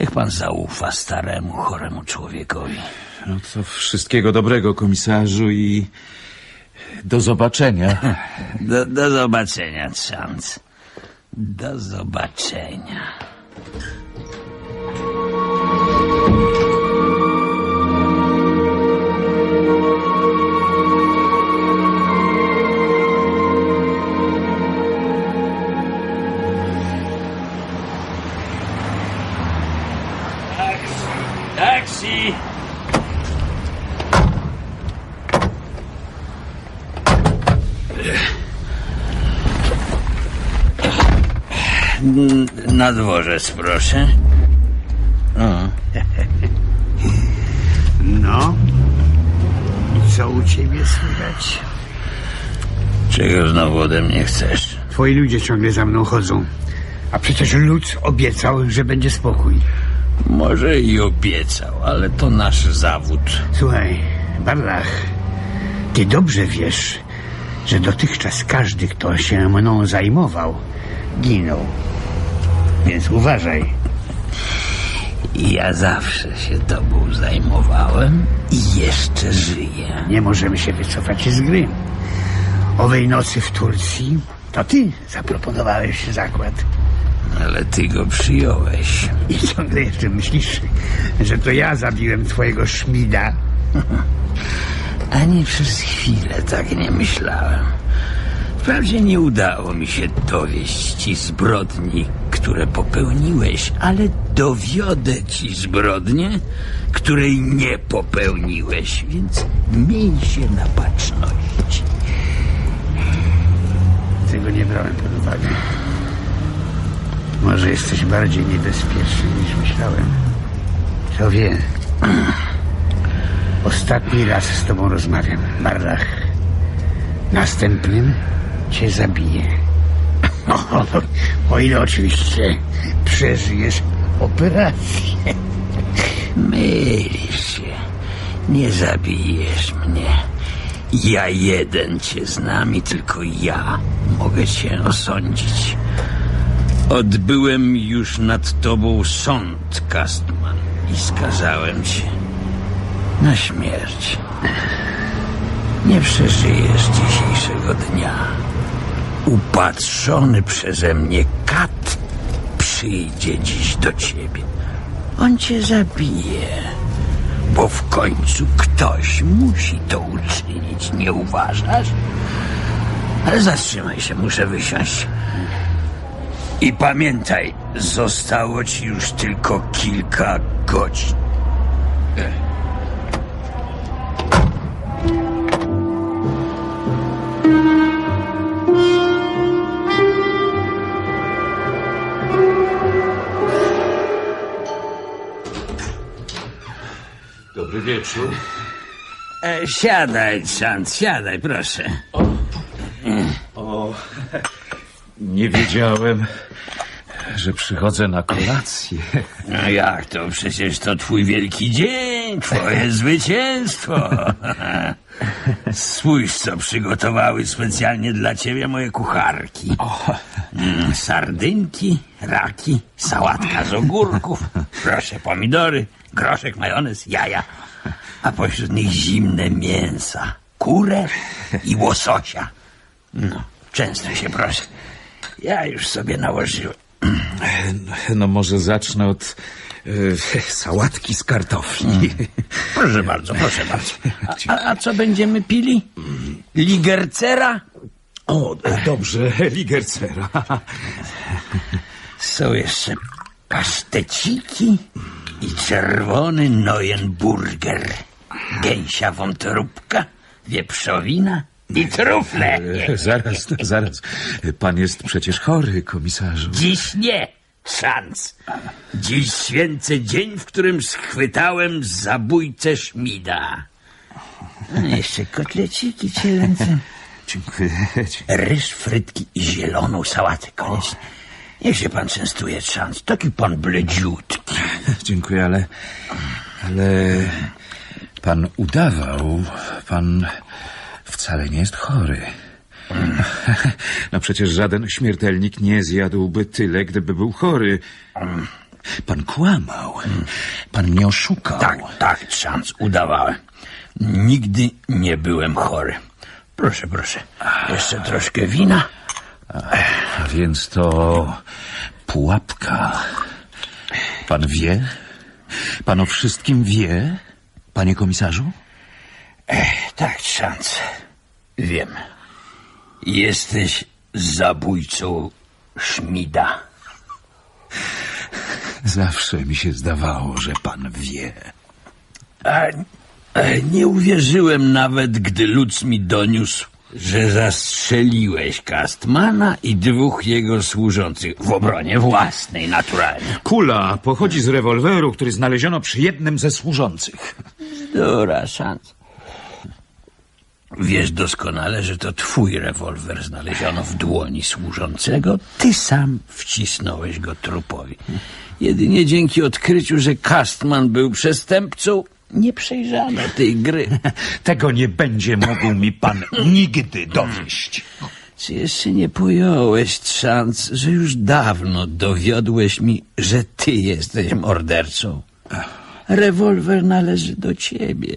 Niech pan zaufa staremu, choremu człowiekowi. No to wszystkiego dobrego, komisarzu i do zobaczenia. Do, do zobaczenia, Trzans. Do zobaczenia. Na dworzec, proszę. O. No. I co u ciebie słychać? Czego znowu ode mnie chcesz? Twoi ludzie ciągle za mną chodzą. A przecież lud obiecał, że będzie spokój. Może i obiecał, ale to nasz zawód. Słuchaj, Barlach, ty dobrze wiesz, że dotychczas każdy, kto się mną zajmował, ginął. Więc uważaj. Ja zawsze się tobą zajmowałem i jeszcze żyję. Nie możemy się wycofać z gry. Owej nocy w Turcji to ty zaproponowałeś zakład. Ale ty go przyjąłeś. I ciągle jeszcze myślisz, że to ja zabiłem twojego szmida. Ani przez chwilę tak nie myślałem. Wprawdzie nie udało mi się dowieść ci zbrodni, które popełniłeś, ale dowiodę ci zbrodnię, której nie popełniłeś, więc miej się na baczności. Tego nie brałem pod uwagę. Może jesteś bardziej niebezpieczny niż myślałem. Kto wie? Ostatni raz z tobą rozmawiam, Barlach. Następnym cię zabiję. O, o ile oczywiście przeżyjesz operację. Mylisz się. Nie zabijesz mnie. Ja jeden cię znam i tylko ja mogę cię osądzić. Odbyłem już nad tobą sąd, Kastman, i skazałem cię na śmierć. Nie przeżyjesz dzisiejszego dnia. Upatrzony przeze mnie kat przyjdzie dziś do ciebie. On cię zabije, bo w końcu ktoś musi to uczynić, nie uważasz? Ale zatrzymaj się, muszę wysiąść. I pamiętaj, zostało ci już tylko kilka godzin. Dobry wieczór. E, siadaj, Szant, siadaj, proszę. O, nie wiedziałem, że przychodzę na kolację. No jak to? Przecież to twój wielki dzień, twoje zwycięstwo. Spójrz, co przygotowały specjalnie dla ciebie moje kucharki. Mm, Sardynki, raki, sałatka z ogórków, proszę, pomidory, groszek, majonez, jaja, a pośród nich zimne mięsa, kurę i łososia. No, często się proszę. Ja już sobie nałożyłem. No może zacznę od e, sałatki z kartofli. Proszę bardzo, proszę bardzo. A, a, a co będziemy pili? Ligercera? O, dobrze, ligercera. Są jeszcze paszteciki i czerwony Neuenburger. Gęsia wątróbka, wieprzowina i trufle. Zaraz, zaraz. Pan jest przecież chory, komisarzu. Dziś nie, szans. Dziś święcę dzień, w którym schwytałem zabójcę Szmida. No, jeszcze kotleciki cielęce. Dziękuję. Ryż, frytki i zieloną sałatę koniecznie. Niech się pan częstuje, szans. Taki pan bledziutki. Dziękuję, ale... Ale... Pan udawał. Pan wcale nie jest chory. No przecież żaden śmiertelnik nie zjadłby tyle, gdyby był chory. Pan kłamał. Pan mnie oszukał. Tak, tak, szans, udawałem. Nigdy nie byłem chory. Proszę, proszę. Jeszcze troszkę wina. A więc to pułapka. Pan wie? Pan o wszystkim wie, panie komisarzu? Tak, szans. Wiem. Jesteś zabójcą Szmida. Zawsze mi się zdawało, że pan wie. A, a nie uwierzyłem nawet, gdy Lutz mi doniósł, że zastrzeliłeś Kastmana i dwóch jego służących w obronie własnej, naturalnie. Kula pochodzi z rewolweru, który znaleziono przy jednym ze służących. Dobra, szans. Wiesz doskonale, że to twój rewolwer znaleziono w dłoni służącego. Ty sam wcisnąłeś go trupowi. Jedynie dzięki odkryciu, że Kastman był przestępcą, nie przejrzano tej gry. Tego nie będzie mógł mi pan nigdy dowieść. Czy jeszcze nie pojąłeś, Trzans, że już dawno dowiodłeś mi, że ty jesteś mordercą? Rewolwer należy do ciebie,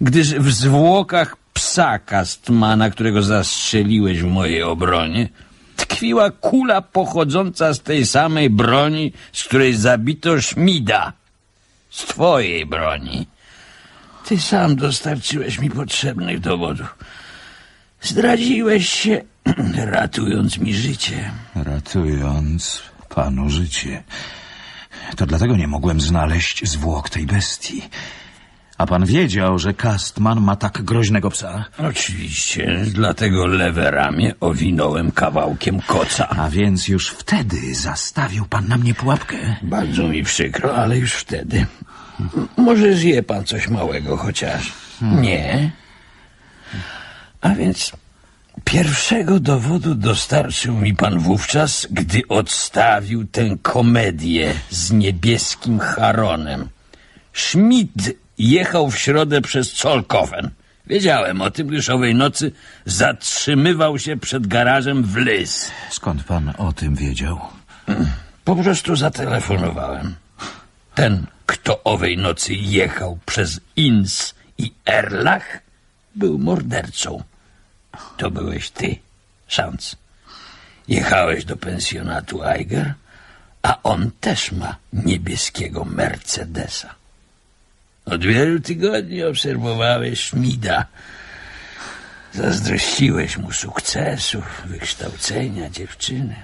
gdyż w zwłokach psa Kastmana, którego zastrzeliłeś w mojej obronie, tkwiła kula pochodząca z tej samej broni, z której zabito Szmida. Z twojej broni. Ty sam dostarczyłeś mi potrzebnych dowodów. Zdradziłeś się, ratując mi życie. Ratując panu życie. To dlatego nie mogłem znaleźć zwłok tej bestii. A pan wiedział, że Kastman ma tak groźnego psa? Oczywiście, dlatego lewe ramię owinąłem kawałkiem koca. A więc już wtedy zastawił pan na mnie pułapkę? Bardzo mi przykro, ale już wtedy. Może zje pan coś małego chociaż? Nie. A więc pierwszego dowodu dostarczył mi pan wówczas, gdy odstawił tę komedię z niebieskim Haronem. Schmidt jechał w środę przez Colkofen. Wiedziałem o tym, gdyż owej nocy zatrzymywał się przed garażem w Lys. Skąd pan o tym wiedział? Po prostu zatelefonowałem. Ten, kto owej nocy jechał przez Inns i Erlach, był mordercą. To byłeś ty, Szanc. Jechałeś do pensjonatu Eiger, a on też ma niebieskiego Mercedesa. Od wielu tygodni obserwowałeś Schmida. Zazdrościłeś mu sukcesów, wykształcenia dziewczyny.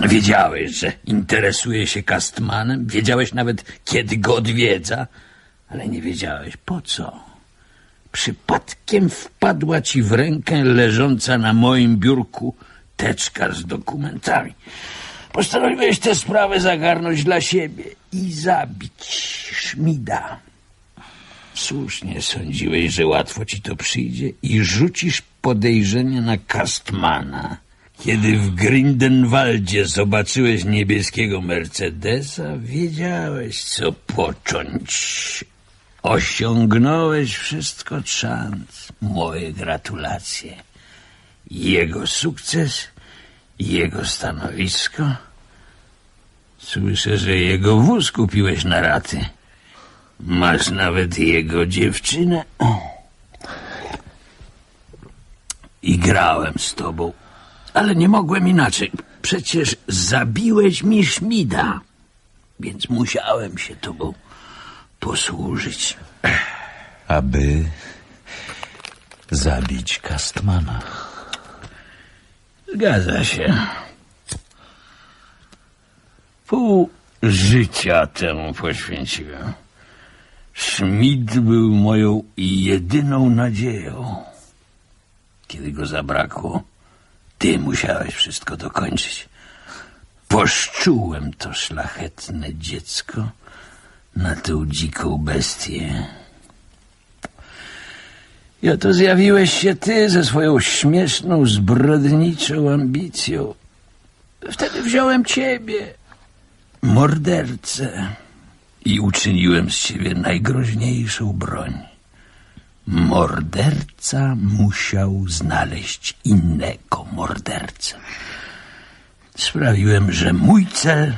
Wiedziałeś, że interesuje się Kastmanem, wiedziałeś nawet, kiedy go odwiedza, ale nie wiedziałeś po co. Przypadkiem wpadła ci w rękę leżąca na moim biurku teczka z dokumentami. Postanowiłeś tę sprawę zagarnąć dla siebie i zabić Szmida. Słusznie sądziłeś, że łatwo ci to przyjdzie i rzucisz podejrzenie na Kastmana. Kiedy w Grindenwaldzie zobaczyłeś niebieskiego Mercedesa, wiedziałeś, co począć. Osiągnąłeś wszystko szans. Moje gratulacje. Jego sukces, jego stanowisko. Słyszę, że jego wóz kupiłeś na raty. Masz nawet jego dziewczynę. I grałem z tobą, ale nie mogłem inaczej. Przecież zabiłeś mi Szmida, więc musiałem się tobą posłużyć. Aby zabić Kastmana. Zgadza się. Pół życia temu poświęciłem. Schmidt był moją jedyną nadzieją. Kiedy go zabrakło, ty musiałeś wszystko dokończyć. Poszczułem to szlachetne dziecko na tę dziką bestię. I oto zjawiłeś się ty ze swoją śmieszną, zbrodniczą ambicją. Wtedy wziąłem ciebie, mordercę, i uczyniłem z ciebie najgroźniejszą broń. Morderca musiał znaleźć innego mordercę. Sprawiłem, że mój cel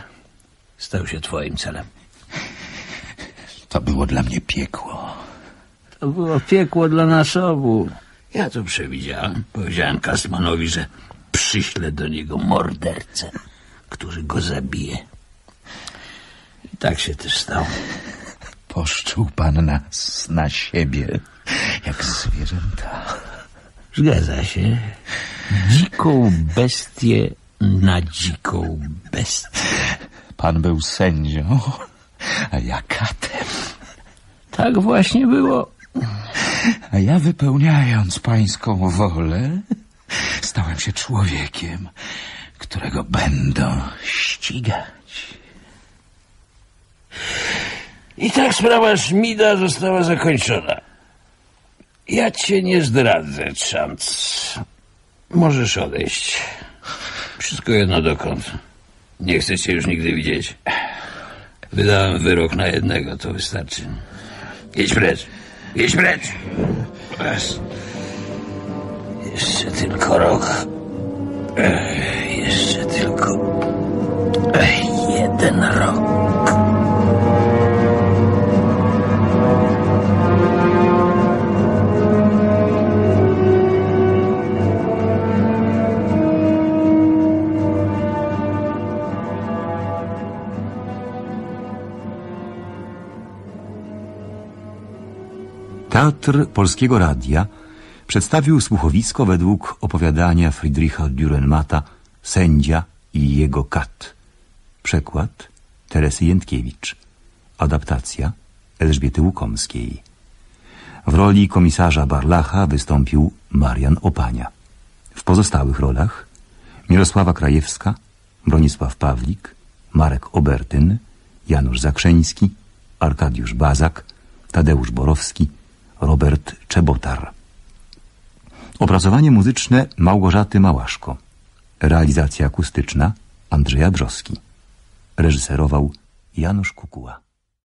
stał się twoim celem. To było dla mnie piekło. To było piekło dla nas obu. Ja to przewidziałem. Powiedziałem Kastmanowi, że przyślę do niego mordercę, który go zabije. I tak się też stało. Poszczuł pan nas na siebie, jak zwierzęta. Zgadza się. Dziką bestię na dziką bestię. Pan był sędzią, a ja katem. Tak właśnie było. A ja wypełniając pańską wolę, stałem się człowiekiem, którego będą ścigać. I tak sprawa Szmida została zakończona. Ja cię nie zdradzę, Czant. Możesz odejść. Wszystko jedno dokąd. Nie chcę cię już nigdy widzieć. Wydałem wyrok na jednego, to wystarczy. Jedź precz. Jedź precz. Raz. Jeszcze tylko rok. Jeszcze tylko jeden rok. Teatr Polskiego Radia przedstawił słuchowisko według opowiadania Friedricha Dürrenmata Sędzia i jego kat. Przekład Teresy Jędkiewicz. Adaptacja Elżbiety Łukomskiej. W roli komisarza Barlacha wystąpił Marian Opania. W pozostałych rolach Mirosława Krajewska, Bronisław Pawlik, Marek Obertyn, Janusz Zakrzeński, Arkadiusz Bazak, Tadeusz Borowski, Robert Czebotar. Opracowanie muzyczne Małgorzaty Małaszko. Realizacja akustyczna Andrzeja Brzoski. Reżyserował Janusz Kukuła.